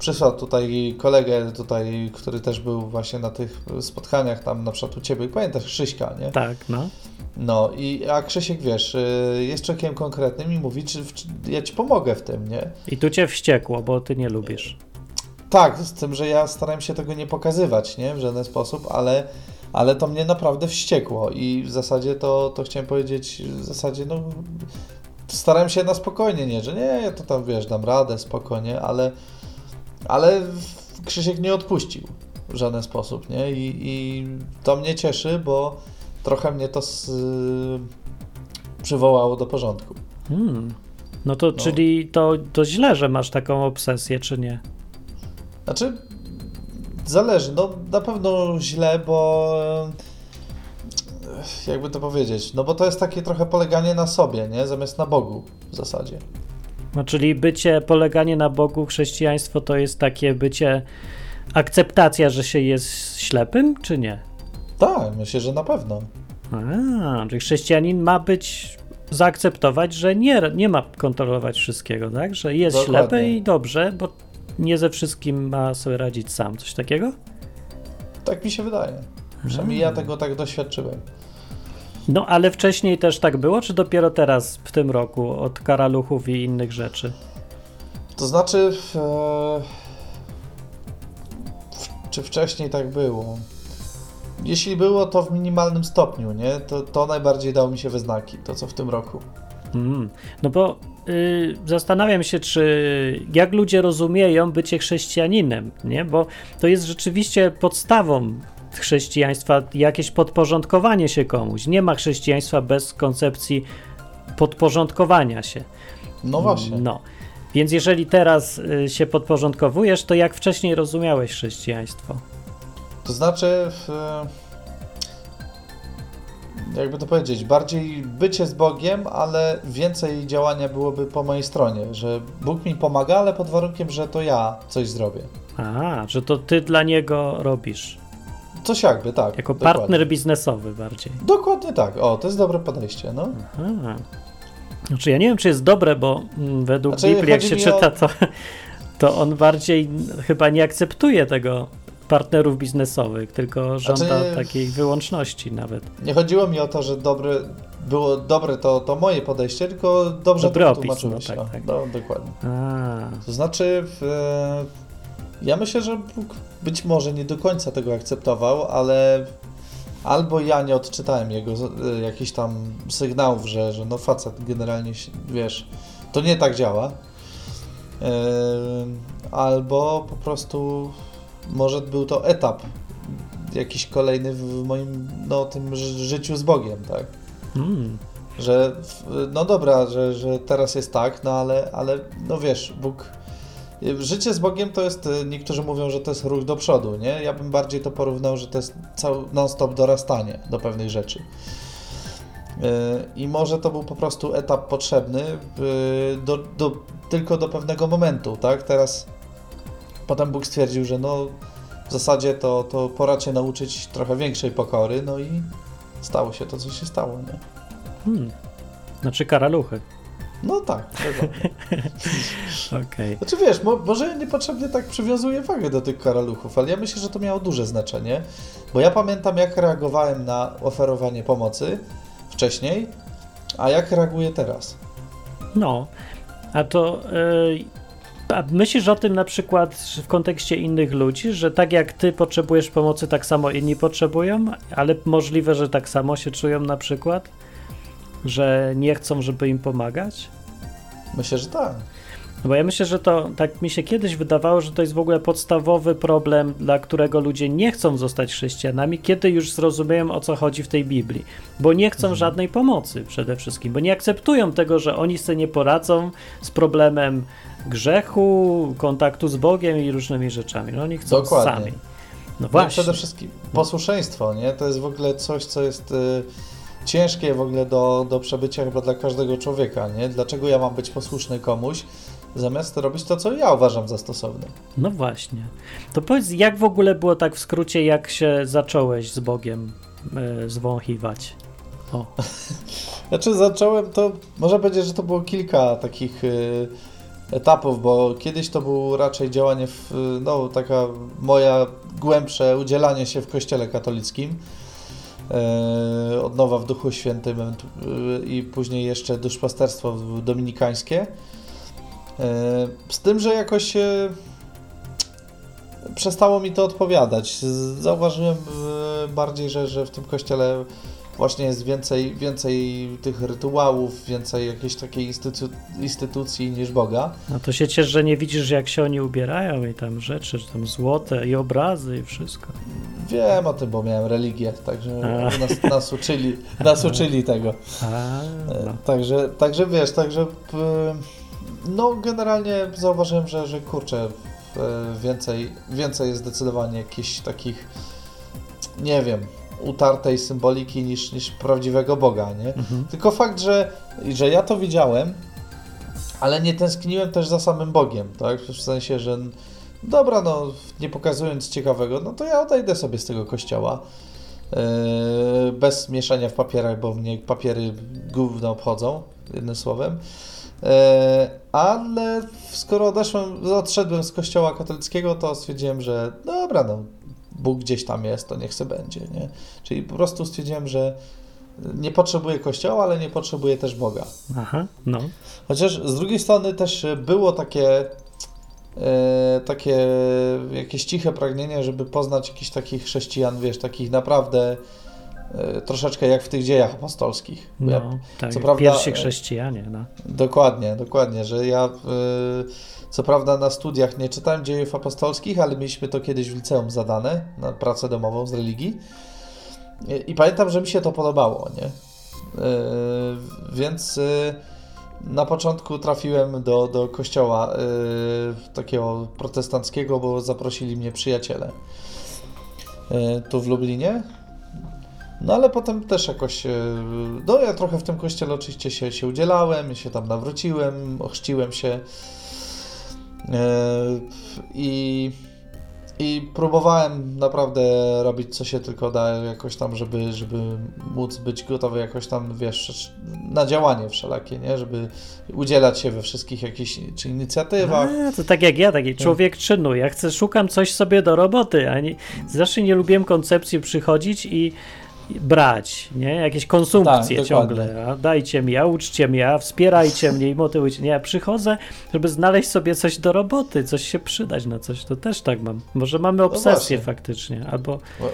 przysłał tutaj kolegę tutaj, który też był właśnie na tych spotkaniach tam na przykład u Ciebie, pamiętasz Krzyśka, nie? Tak, no. No i a Krzysiek, wiesz, y, jest człowiekiem konkretnym i mówi, czy, czy ja ci pomogę w tym, nie? I tu cię wściekło, bo ty nie lubisz. Tak, z tym, że ja staram się tego nie pokazywać, nie? W żaden sposób, ale, ale to mnie naprawdę wściekło i w zasadzie to, to chciałem powiedzieć, w zasadzie no starałem się na spokojnie, nie? Że nie, ja to tam, wiesz, dam radę, spokojnie, ale, ale Krzysiek nie odpuścił w żaden sposób, nie? I, i to mnie cieszy, bo trochę mnie to z, przywołało do porządku. Hmm. No to, czyli to, to źle, że masz taką obsesję, czy nie? Znaczy, zależy. No na pewno źle, bo jakby to powiedzieć, no bo to jest takie trochę poleganie na sobie, nie? Zamiast na Bogu w zasadzie. No, czyli bycie, poleganie na Bogu, chrześcijaństwo to jest takie bycie, akceptacja, że się jest ślepym, czy nie? Tak, myślę, że na pewno. A, czyli chrześcijanin ma być, zaakceptować, że nie, nie ma kontrolować wszystkiego, tak? Że jest Dokładnie. ślepy i dobrze, bo nie ze wszystkim ma sobie radzić sam. Coś takiego? Tak mi się wydaje. Przynajmniej ja tego tak doświadczyłem. No, ale wcześniej też tak było, czy dopiero teraz, w tym roku, od karaluchów i innych rzeczy? To znaczy, w, e, w, czy wcześniej tak było? Jeśli było, to w minimalnym stopniu, nie? To, to najbardziej dało mi się we znaki, to co w tym roku. Mm. No bo y, zastanawiam się, czy jak ludzie rozumieją bycie chrześcijaninem, nie? Bo to jest rzeczywiście podstawą chrześcijaństwa, jakieś podporządkowanie się komuś. Nie ma chrześcijaństwa bez koncepcji podporządkowania się. No właśnie. No. Więc jeżeli teraz y, się podporządkowujesz, to jak wcześniej rozumiałeś chrześcijaństwo? To znaczy, jakby to powiedzieć, bardziej bycie z Bogiem, ale więcej działania byłoby po mojej stronie, że Bóg mi pomaga, ale pod warunkiem, że to ja coś zrobię. A, że to ty dla niego robisz. Coś jakby, tak. Jako dokładnie. partner biznesowy bardziej. Dokładnie tak. O, to jest dobre podejście, no. Aha. Znaczy ja nie wiem, czy jest dobre, bo mm, według Znaczy, Biblii, jak się mi czyta, o- to, to on bardziej chyba nie akceptuje tego partnerów biznesowych, tylko żąda Znaczy- takiej wyłączności nawet. Nie chodziło mi o to, że dobre, było dobre to, to moje podejście, tylko dobrze Dobry to tłumaczyłeś. no tak, o. tak. No, dokładnie. A, To znaczy, w, ja myślę, że Bóg być może nie do końca tego akceptował, ale albo ja nie odczytałem jego e, jakichś tam sygnałów, że, że no facet generalnie, wiesz, to nie tak działa. E, albo po prostu może był to etap jakiś kolejny w moim, no, tym ży- życiu z Bogiem, tak? mm, Że no dobra, że, że teraz jest tak, no ale, ale no wiesz, Bóg. Życie z Bogiem to jest, y, niektórzy mówią, że to jest ruch do przodu, nie? Ja bym bardziej to porównał, że to jest cały non-stop dorastanie do pewnych rzeczy. Yy, I może to był po prostu etap potrzebny yy, do, do, tylko do pewnego momentu, tak? Teraz potem Bóg stwierdził, że no w zasadzie to, to pora cię nauczyć trochę większej pokory, no i stało się to, co się stało, nie? hmm. Znaczy karaluchy. No tak, dokładnie. Okej. Znaczy wiesz, mo, może ja niepotrzebnie tak przywiązuję wagę do tych karaluchów, ale ja myślę, że to miało duże znaczenie, bo ja pamiętam jak reagowałem na oferowanie pomocy wcześniej, a jak reaguję teraz. No, a to yy, a myślisz o tym na przykład w kontekście innych ludzi, że tak jak ty potrzebujesz pomocy, tak samo inni potrzebują, ale możliwe, że tak samo się czują na przykład, że nie chcą, żeby im pomagać? Myślę, że tak. No bo ja myślę, że to tak mi się kiedyś wydawało, że to jest w ogóle podstawowy problem, dla którego ludzie nie chcą zostać chrześcijanami, kiedy już zrozumieją o co chodzi w tej Biblii. Bo nie chcą Mhm. żadnej pomocy przede wszystkim, bo nie akceptują tego, że oni sobie nie poradzą z problemem grzechu, kontaktu z Bogiem i różnymi rzeczami. No oni chcą Dokładnie. sami. No No właśnie. przede wszystkim posłuszeństwo, nie? To jest w ogóle coś, co jest y, ciężkie w ogóle do, do przebycia chyba dla każdego człowieka, nie? Dlaczego ja mam być posłuszny komuś, zamiast robić to, co ja uważam za stosowne? No właśnie. To powiedz, jak w ogóle było tak w skrócie, jak się zacząłeś z Bogiem e, zwąchiwać? O. Znaczy zacząłem to, można powiedzieć, że to było kilka takich y, etapów, bo kiedyś to było raczej działanie, w, no taka moja głębsze udzielanie się w kościele katolickim, y, od nowa w Duchu Świętym y, i później jeszcze duszpasterstwo dominikańskie. Z tym, że jakoś przestało mi to odpowiadać. Zauważyłem bardziej, że, że w tym kościele właśnie jest więcej, więcej tych rytuałów, więcej jakiejś takiej instytu- instytucji niż Boga. No to się ciesz, że nie widzisz, jak się oni ubierają i tam rzeczy, że tam złote i obrazy i wszystko. Wiem o tym, bo miałem religię, także nas, nas, uczyli, nas uczyli tego. A, E, no. Także, także wiesz, także no generalnie zauważyłem, że, że kurczę, e, więcej, więcej jest zdecydowanie jakichś takich, nie wiem, utartej symboliki niż, niż prawdziwego Boga, nie? Mhm. Tylko fakt, że, że ja to widziałem, ale nie tęskniłem też za samym Bogiem, tak? W sensie, że dobra, no nie pokazując ciekawego, no to ja odejdę sobie z tego kościoła. Yy, bez mieszania w papierach, bo mnie papiery gówno obchodzą, jednym słowem. Yy, ale skoro odeszłem, odszedłem z kościoła katolickiego, to stwierdziłem, że dobra, no Bóg gdzieś tam jest, to niech se będzie, nie? Czyli po prostu stwierdziłem, że nie potrzebuję kościoła, ale nie potrzebuję też Boga. Aha, no. Chociaż z drugiej strony też było takie, e, takie jakieś ciche pragnienie, żeby poznać jakichś takich chrześcijan, wiesz, takich naprawdę e, troszeczkę jak w tych dziejach apostolskich. No ja, tak, co prawda, pierwsi chrześcijanie, no. dokładnie, dokładnie, że ja e, co prawda na studiach nie czytałem dziejów apostolskich, ale mieliśmy to kiedyś w liceum zadane na pracę domową z religii. I, pamiętam, że mi się to podobało, nie? E, więc e, na początku trafiłem do, do kościoła e, takiego protestanckiego, bo zaprosili mnie przyjaciele. tu w Lublinie. No ale potem też jakoś, no ja trochę w tym kościele oczywiście się, się udzielałem, się tam nawróciłem, ochrzciłem się i, i próbowałem naprawdę robić co się tylko da jakoś tam, żeby, żeby móc być gotowy jakoś tam, wiesz, na działanie wszelakie, nie? Żeby udzielać się we wszystkich jakichś czy inicjatywach. A, to tak jak ja, taki człowiek czynu. Ja chcę, szukam coś sobie do roboty, a nie, zawsze nie lubiłem koncepcji przychodzić i brać, nie? Jakieś konsumpcje Tak, ciągle. A dajcie mi, a uczcie mnie, a wspierajcie mnie i motywujcie. Nie, ja przychodzę, żeby znaleźć sobie coś do roboty, coś się przydać na coś. To też tak mam. Może mamy obsesję właśnie. faktycznie, albo... Bo-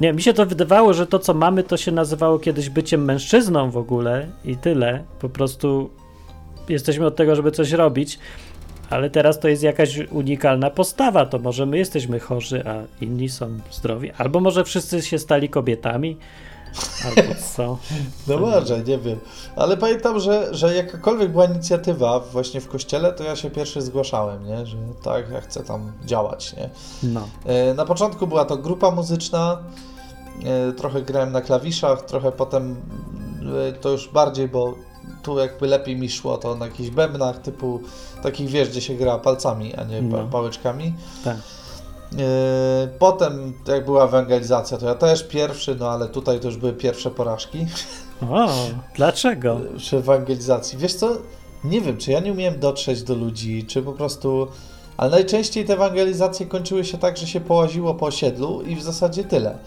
Nie, mi się to wydawało, że to, co mamy, to się nazywało kiedyś byciem mężczyzną w ogóle i tyle. Po prostu jesteśmy od tego, żeby coś robić, ale teraz to jest jakaś unikalna postawa. To może my jesteśmy chorzy, a inni są zdrowi. Albo może wszyscy się stali kobietami, albo co. No może, nie wiem. Ale pamiętam, że, że jakakolwiek była inicjatywa właśnie w kościele, to ja się pierwszy zgłaszałem, nie? Że tak, ja chcę tam działać, nie? No. E, Na początku była to grupa muzyczna, e, trochę grałem na klawiszach, trochę potem e, to już bardziej, bo tu jakby lepiej mi szło to na jakichś bębnach typu takich, wiesz, gdzie się gra palcami, a nie No. pałeczkami. Tak. E, Potem jak była ewangelizacja, to ja też pierwszy, no ale tutaj to już były pierwsze porażki O, dlaczego? przy ewangelizacji. Wiesz co, nie wiem, czy ja nie umiałem dotrzeć do ludzi, czy po prostu... Ale najczęściej te ewangelizacje kończyły się tak, że się połaziło po osiedlu i w zasadzie tyle.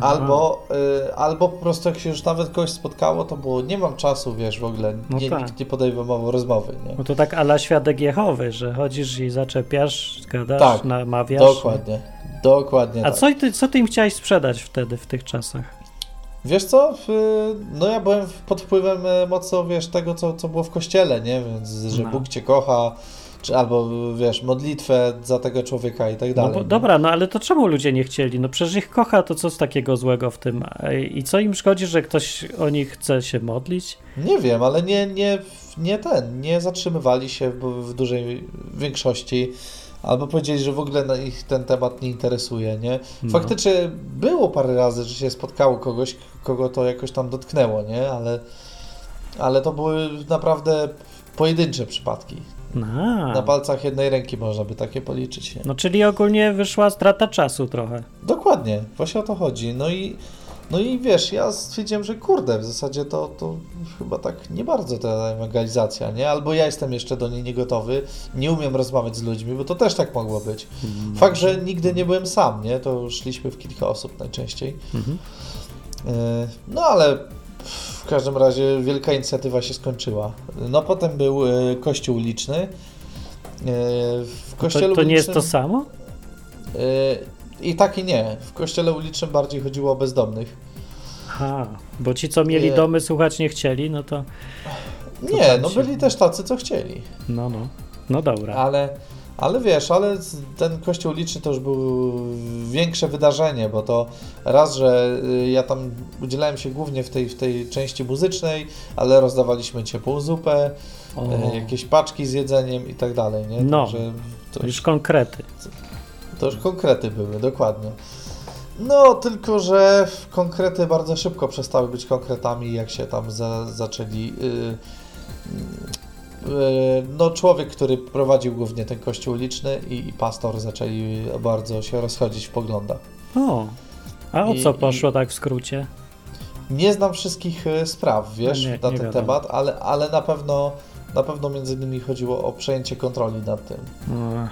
Albo, y, albo po prostu jak się już nawet kogoś spotkało, to było nie mam czasu, wiesz, w ogóle, No nie, tak. nikt nie podejmował rozmowy, nie? No to tak ala świadek Jehowy, że chodzisz i zaczepiasz, gadasz, Tak, namawiasz. Dokładnie, dokładnie A tak. co ty, co ty im chciałeś sprzedać wtedy, w tych czasach? Wiesz co, no ja byłem pod wpływem e, mocno, wiesz, tego, co, co było w kościele, nie? Więc, że No. Bóg cię kocha, czy albo, wiesz, modlitwę za tego człowieka i tak No dalej. bo, nie? dobra, no ale to czemu ludzie nie chcieli? No przecież ich kocha, to co z takiego złego w tym? I co im szkodzi, że ktoś o nich chce się modlić? Nie wiem, ale nie, nie, nie ten, nie zatrzymywali się w, w dużej większości, albo powiedzieli, że w ogóle na ich ten temat nie interesuje, nie? No. Faktycznie było parę razy, że się spotkało kogoś, kogo to jakoś tam dotknęło, nie? Ale, ale to były naprawdę pojedyncze przypadki. A, Na palcach jednej ręki można by takie policzyć. Nie? no czyli ogólnie wyszła strata czasu trochę. Dokładnie, właśnie o to chodzi. No i, no i wiesz, ja stwierdziłem, że kurde, w zasadzie to, to chyba tak nie bardzo ta ewangelizacja, nie? Albo ja jestem jeszcze do niej niegotowy, nie umiem rozmawiać z ludźmi, bo to też tak mogło być. Fakt, że nigdy nie byłem sam, nie? To szliśmy w kilka osób najczęściej. Mhm. E, No ale w każdym razie wielka inicjatywa się skończyła. No potem był e, kościół liczny. E, W kościele To, to nie jest to samo? E, I tak i nie. W kościele ulicznym bardziej chodziło o bezdomnych. Aha, bo ci, co mieli domy słuchać nie chcieli, no to To Nie, no się- byli też tacy, co chcieli. no, no. No dobra. Ale, ale wiesz, ale ten kościół liczny to już był większe wydarzenie, bo to raz, że y, ja tam udzielałem się głównie w tej, w tej części muzycznej, ale rozdawaliśmy ciepłą zupę, O, y, jakieś paczki z jedzeniem i tak dalej, nie? No. To, już konkrety. to już konkrety były, dokładnie. No, tylko że konkrety bardzo szybko przestały być konkretami, jak się tam za, zaczęli. y, y, no, człowiek, który prowadził głównie ten kościół liczny i, i pastor zaczęli bardzo się rozchodzić w poglądach. O, a o I- co i- poszło tak w skrócie? Nie znam wszystkich y, spraw, wiesz, No nie, na nie ten wiadomo. temat, ale, ale na pewno. Na pewno między innymi chodziło o przejęcie kontroli nad tym.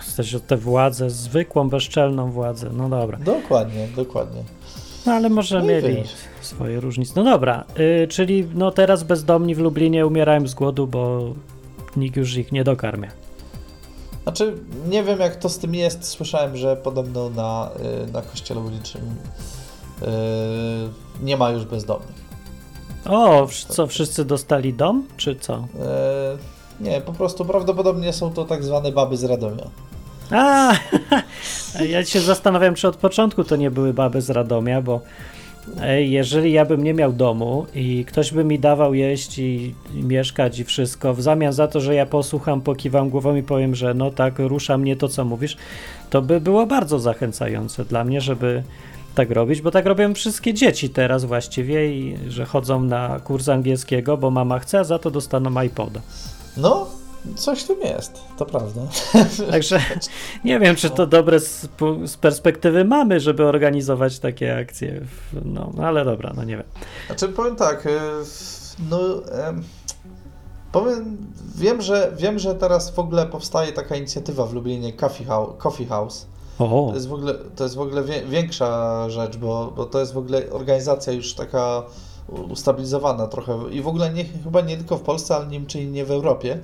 Jesteś o tę władzę, zwykłą, bezczelną władzę. No dobra. Dokładnie, dokładnie. No ale może No i mieli wiesz. swoje różnice. No dobra, y, czyli no teraz bezdomni w Lublinie umierają z głodu, bo nikt już ich nie dokarmia. Znaczy, nie wiem jak to z tym jest. Słyszałem, że podobno na, y, na kościele ulicznym y, nie ma już bezdomnych. O, co, wszyscy dostali dom, czy co? Y, nie, po prostu prawdopodobnie są to tak zwane baby z Radomia. A, ja się zastanawiam, czy od początku to nie były baby z Radomia, bo jeżeli ja bym nie miał domu i ktoś by mi dawał jeść i, i mieszkać i wszystko, w zamian za to, że ja posłucham, pokiwam głową i powiem, że no tak, rusza mnie to, co mówisz, to by było bardzo zachęcające dla mnie, żeby tak robić, bo tak robią wszystkie dzieci teraz właściwie i że chodzą na kurs angielskiego, bo mama chce, a za to dostaną iPoda. No, coś tu jest, to prawda. Także nie wiem, czy to dobre z, z, perspektywy mamy, żeby organizować takie akcje. No, ale dobra, no nie wiem. Znaczy powiem tak, y, no powiem, wiem, że wiem, że teraz w ogóle powstaje taka inicjatywa w Lublinie Coffee House. Coffee House. To jest w ogóle, to jest w ogóle większa rzecz, bo, bo to jest w ogóle organizacja już taka ustabilizowana trochę i w ogóle nie, chyba nie tylko w Polsce, ale nie, czyli nie w Europie.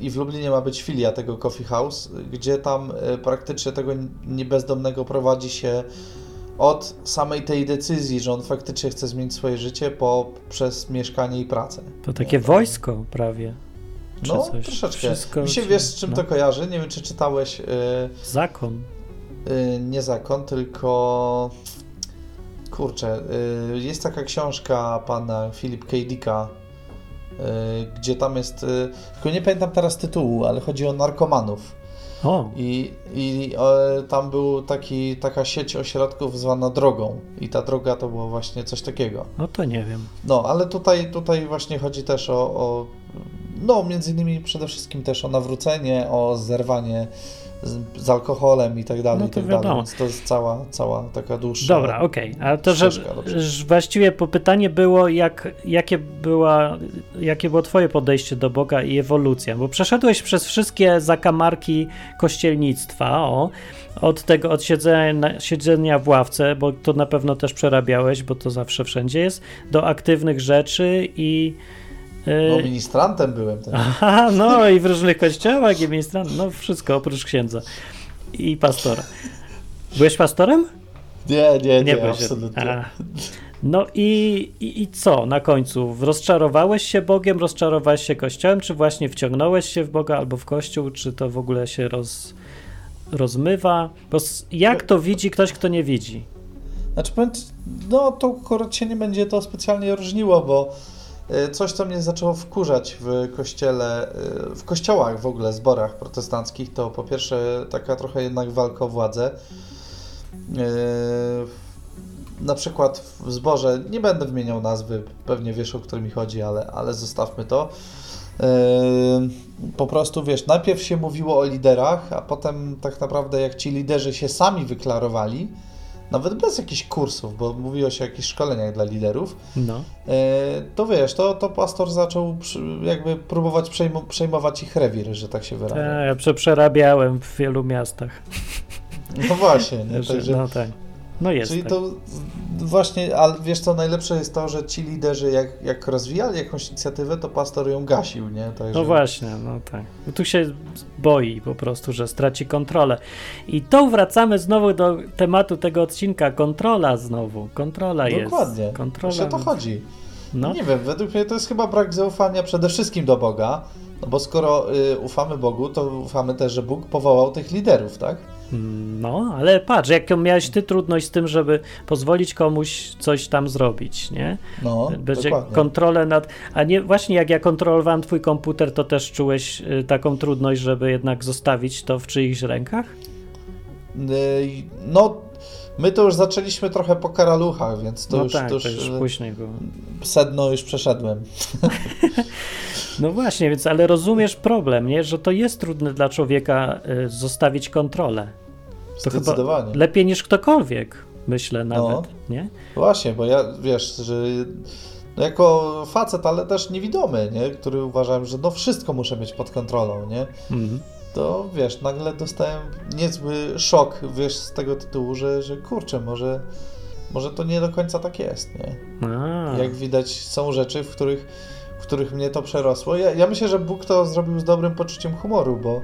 I w Lublinie ma być filia tego Coffee House, gdzie tam e, praktycznie tego niebezdomnego prowadzi się od samej tej decyzji, że on faktycznie chce zmienić swoje życie, po, przez mieszkanie i pracę. To takie nie, wojsko prawie. No, coś. troszeczkę. Wszystko, Mi się wiesz, z czym no. to kojarzy? Nie wiem, czy czytałeś... Yy, zakon. Yy, nie zakon, tylko... Kurczę, yy, jest taka książka pana Philip K. Dicka, gdzie tam jest, tylko nie pamiętam teraz tytułu, ale chodzi o narkomanów. O. I, i e, tam był taki, taka sieć ośrodków zwana drogą. I ta droga to było właśnie coś takiego. No to nie wiem. No, ale tutaj, tutaj właśnie chodzi też o, o no, między innymi przede wszystkim też o nawrócenie, o zerwanie z, z alkoholem i tak dalej, no to i tak wiadomo. dalej. Więc to jest cała, cała taka dłuższa. Dobra, okej. Okay. A to, że, że właściwie pytanie było, jak, jakie, była, jakie było Twoje podejście do Boga i ewolucja, bo przeszedłeś przez wszystkie zakamarki kościelnictwa, o, od tego, od siedzenia, siedzenia w ławce, bo to na pewno też przerabiałeś, bo to zawsze wszędzie jest, do aktywnych rzeczy i no, ministrantem byłem też. Aha, no i w różnych kościołach i ministrantem, no wszystko oprócz księdza i pastora. Byłeś pastorem? Nie, nie, nie, nie absolutnie. No i, i, i, co na końcu? Rozczarowałeś się Bogiem, rozczarowałeś się Kościołem, czy właśnie wciągnąłeś się w Boga albo w Kościół, czy to w ogóle się roz, rozmywa? Bo jak to widzi ktoś, kto nie widzi? Znaczy, no to akurat się nie będzie to specjalnie różniło, bo coś, co mnie zaczęło wkurzać w kościele, e, w kościołach w ogóle, zborach protestanckich, to po pierwsze taka trochę jednak walka o władzę. E, na przykład w zborze, nie będę wymieniał nazwy, pewnie wiesz o którym mi chodzi, ale, ale zostawmy to. Po prostu wiesz, najpierw się mówiło o liderach, a potem tak naprawdę jak ci liderzy się sami wyklarowali, nawet bez jakichś kursów, bo mówiło się o jakichś szkoleniach dla liderów, no. E, to wiesz, to, to pastor zaczął jakby próbować przejmować ich rewir, że tak się wyraża. Tak, ja przerabiałem w wielu miastach. No właśnie, nie? Także, no tak. No jest. Czyli tak. to właśnie, ale wiesz co, najlepsze jest to, że ci liderzy jak, jak rozwijali jakąś inicjatywę, to pastor ją gasił, nie? Także... No właśnie, no tak. Tu się boi po prostu, że straci kontrolę. I to wracamy znowu do tematu tego odcinka, kontrola znowu. Kontrola Dokładnie. jest. Dokładnie. Kontrola. o to chodzi. No. Nie wiem, według mnie to jest chyba brak zaufania przede wszystkim do Boga, no bo skoro y, ufamy Bogu, to ufamy też, że Bóg powołał tych liderów, tak? No, ale patrz, jaką miałeś ty trudność z tym, żeby pozwolić komuś coś tam zrobić, nie? No, Będzie dokładnie. kontrolę nad... A nie, właśnie jak ja kontrolowałem twój komputer, to też czułeś y, taką trudność, żeby jednak zostawić to w czyichś rękach? Y, no, my to już zaczęliśmy trochę po karaluchach, więc to no już, tak, to już, to już y, później było. Sedno już przeszedłem. No właśnie, więc ale rozumiesz problem, nie? że to jest trudne dla człowieka y, zostawić kontrolę. To chyba lepiej niż ktokolwiek, myślę nawet, no, nie? Właśnie, bo ja, wiesz, że no jako facet, ale też niewidomy, nie? który uważałem, że no wszystko muszę mieć pod kontrolą, nie? Mhm. To wiesz, nagle dostałem niezły szok, wiesz, z tego tytułu, że, że kurczę, może, może to nie do końca tak jest, nie? A. Jak widać, są rzeczy, w których w których mnie to przerosło. Ja, ja myślę, że Bóg to zrobił z dobrym poczuciem humoru, bo,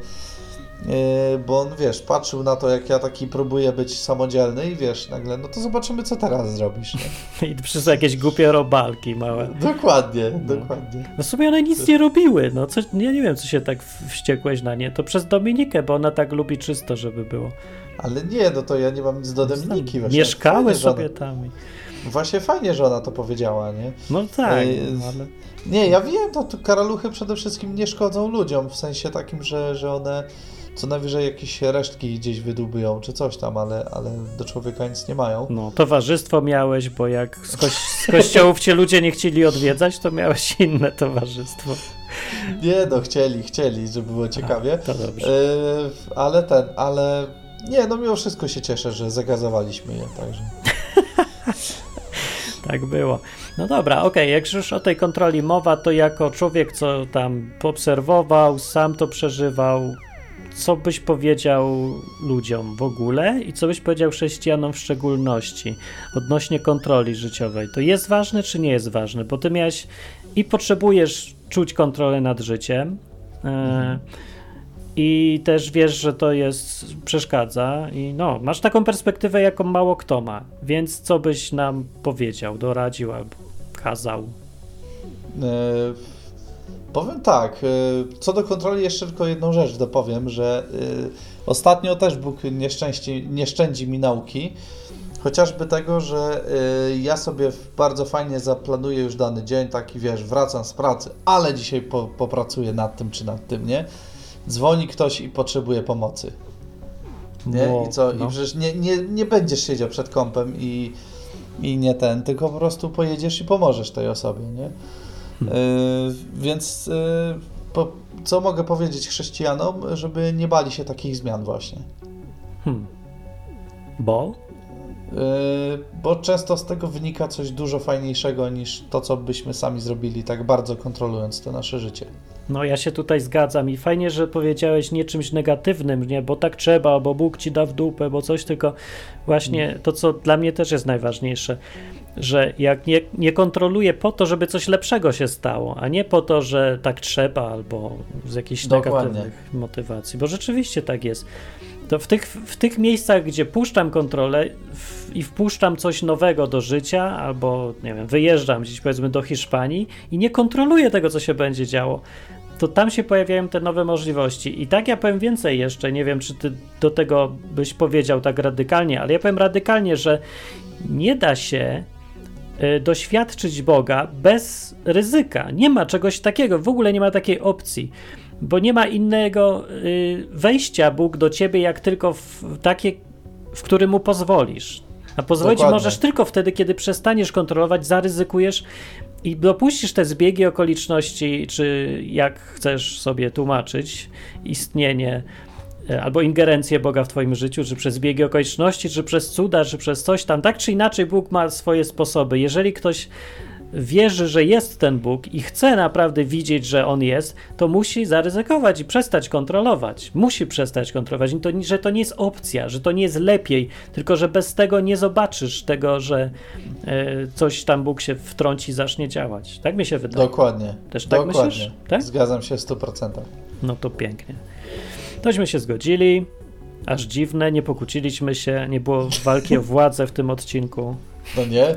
bo on, wiesz, patrzył na to, jak ja taki próbuję być samodzielny i wiesz, nagle, no to zobaczymy, co teraz zrobisz. Nie? I przez jakieś głupie robalki małe. Dokładnie, no. dokładnie. No sobie one nic nie robiły, no co, ja nie wiem, co się tak wściekłeś na nie. To przez Dominikę, bo ona tak lubi czysto, żeby było. Ale nie, no to ja nie mam nic do Dominiki. Mieszkały sobie tam. Właśnie fajnie, że ona to powiedziała, nie? No tak, no, ale... Nie, ja wiem, to, to karaluchy przede wszystkim nie szkodzą ludziom, w sensie takim, że, że one co najwyżej jakieś resztki gdzieś wydubują, czy coś tam, ale, ale do człowieka nic nie mają. No, towarzystwo miałeś, bo jak z, koś z kościołów cię ludzie nie chcieli odwiedzać, to miałeś inne towarzystwo. Nie, no chcieli, chcieli, żeby było ciekawie. A, to dobrze. Yy, ale ten, ale nie, no mimo wszystko się cieszę, że zagazowaliśmy je, także. tak było. No dobra, okej, okay. jak już o tej kontroli mowa, to jako człowiek, co tam obserwował, sam to przeżywał, co byś powiedział ludziom w ogóle i co byś powiedział chrześcijanom w szczególności odnośnie kontroli życiowej? To jest ważne, czy nie jest ważne? Bo ty miałeś i potrzebujesz czuć kontrolę nad życiem. Mhm. I też wiesz, że to jest przeszkadza, i no, masz taką perspektywę, jaką mało kto ma. Więc co byś nam powiedział, doradził albo kazał? E, powiem tak, e, co do kontroli jeszcze tylko jedną rzecz dopowiem, że e, ostatnio też Bóg nie szczędzi mi nauki, chociażby tego, że ja sobie bardzo fajnie zaplanuję już dany dzień, taki wiesz, wracam z pracy, ale dzisiaj po, popracuję nad tym czy nad tym, nie? Dzwoni ktoś i potrzebuje pomocy. Nie? I co? No. I przecież nie, nie, nie będziesz siedział przed kąpem i i nie ten, tylko po prostu pojedziesz i pomożesz tej osobie, nie? Y, więc y, po, co mogę powiedzieć chrześcijanom, żeby nie bali się takich zmian właśnie. Hmm. Bo? Y, bo często z tego wynika coś dużo fajniejszego niż to, co byśmy sami zrobili, tak bardzo kontrolując to nasze życie. No ja się tutaj zgadzam i fajnie, że powiedziałeś nie czymś negatywnym, nie, bo tak trzeba, bo Bóg ci da w dupę, bo coś, tylko właśnie to, co dla mnie też jest najważniejsze, że jak nie, nie kontroluję po to, żeby coś lepszego się stało, a nie po to, że tak trzeba albo z jakichś Dokładnie. negatywnych motywacji, bo rzeczywiście tak jest. To w tych, w tych miejscach, gdzie puszczam kontrolę w, i wpuszczam coś nowego do życia, albo nie wiem, wyjeżdżam gdzieś powiedzmy do Hiszpanii i nie kontroluję tego, co się będzie działo, to tam się pojawiają te nowe możliwości. I tak ja powiem więcej jeszcze, nie wiem, czy ty do tego byś powiedział tak radykalnie, ale ja powiem radykalnie, że nie da się doświadczyć Boga bez ryzyka. Nie ma czegoś takiego, w ogóle nie ma takiej opcji, bo nie ma innego y, wejścia Bóg do ciebie, jak tylko w takie, w którym mu pozwolisz. A pozwolić Dokładnie. możesz tylko wtedy, kiedy przestaniesz kontrolować, zaryzykujesz i dopuścisz te zbiegi okoliczności, czy jak chcesz sobie tłumaczyć istnienie e, albo ingerencję Boga w Twoim życiu, czy przez zbiegi okoliczności, czy przez cuda, czy przez coś tam, tak czy inaczej Bóg ma swoje sposoby. Jeżeli ktoś wierzy, że jest ten Bóg i chce naprawdę widzieć, że on jest, to musi zaryzykować i przestać kontrolować. Musi przestać kontrolować, to, że to nie jest opcja, że to nie jest lepiej, tylko że bez tego nie zobaczysz tego, że e, coś tam Bóg się wtrąci i zacznie działać. Tak mi się wydaje. Dokładnie. Też tak Dokładnie. myślisz? Tak? Zgadzam się w 100%. No to pięknie. Tośmy się zgodzili. Aż dziwne, nie pokłóciliśmy się, nie było walki o władzę w tym odcinku. No nie?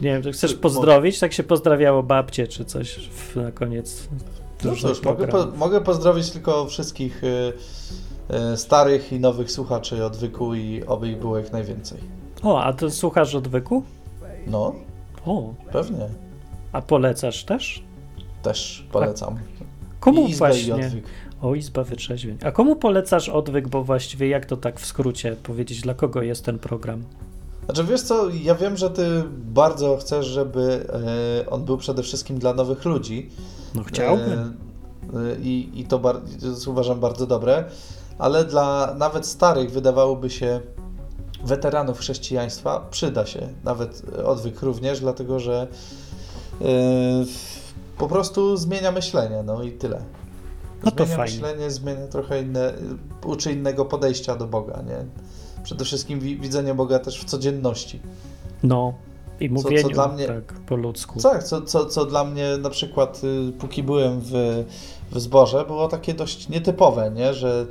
Nie wiem, chcesz pozdrowić? Tak się pozdrawiało babcie czy coś w, na koniec. No cóż, mogę, po, mogę pozdrowić tylko wszystkich y, y, starych i nowych słuchaczy odwyku i oby ich było jak najwięcej. O, a ty słuchasz odwyku? No. O. Pewnie. A polecasz też? Też polecam. A komu I właśnie? I o, Izba Wytrzeźwień. A komu polecasz odwyk, bo właściwie jak to tak w skrócie powiedzieć, dla kogo jest ten program? Znaczy wiesz co, ja wiem, że ty bardzo chcesz, żeby e, on był przede wszystkim dla nowych ludzi. No chciałbym. E, I, i to, bar- to uważam bardzo dobre, ale dla nawet starych wydawałoby się weteranów chrześcijaństwa przyda się nawet odwyk również, dlatego że e, po prostu zmienia myślenie, no i tyle. No to zmienia fajnie. myślenie, zmienia trochę inne, uczy innego podejścia do Boga, nie? przede wszystkim widzenie Boga też w codzienności. No, i mówieniu co, co dla mnie, tak po ludzku. Tak, co, co, co dla mnie na przykład, y, póki byłem w, w zborze, było takie dość nietypowe, nie? Że,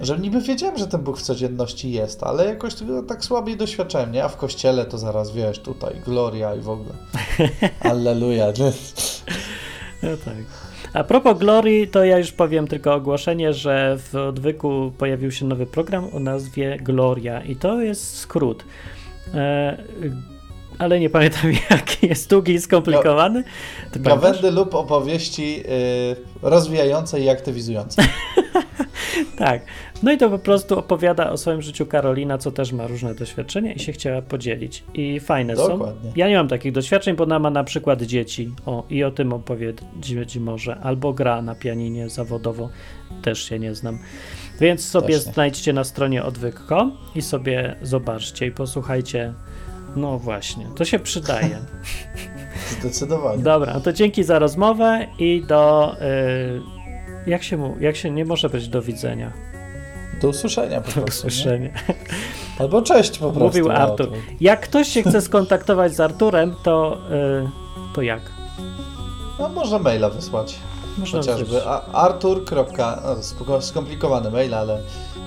że niby wiedziałem, że ten Bóg w codzienności jest, ale jakoś tak słabiej doświadczałem, nie? A w kościele to zaraz, wiesz, tutaj gloria i w ogóle. Alleluja. no tak. A propos Glory, to ja już powiem tylko ogłoszenie, że w odwyku pojawił się nowy program o nazwie Gloria i to jest skrót. E, ale nie pamiętam jaki jest długi i skomplikowany. Gawędy lub opowieści y, rozwijające i aktywizujące. tak. No i to po prostu opowiada o swoim życiu Karolina, co też ma różne doświadczenia i się chciała podzielić. I fajne Dokładnie. są. Ja nie mam takich doświadczeń, bo ona ma na przykład dzieci. O, i o tym opowiedzieć może. Albo gra na pianinie zawodowo. Też się nie znam. Więc sobie znajdźcie na stronie odwyk.com i sobie zobaczcie i posłuchajcie no właśnie, to się przydaje. Zdecydowanie. Dobra, to dzięki za rozmowę i do. Yy, jak, się mu, jak się nie może być do widzenia? Do usłyszenia po prostu. Do usłyszenia. Albo cześć po prostu. Mówił no, Artur. Jak ktoś się chce skontaktować z Arturem, to, yy, to jak? No może maila wysłać. Można Chociażby artur. No, skomplikowany mail, ale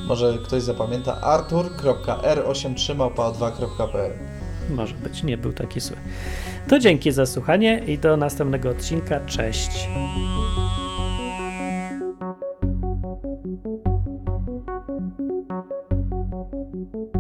może ktoś zapamięta artur.r83małpa2.pl może być, nie był taki zły. To dzięki za słuchanie i do następnego odcinka. Cześć. Thank you.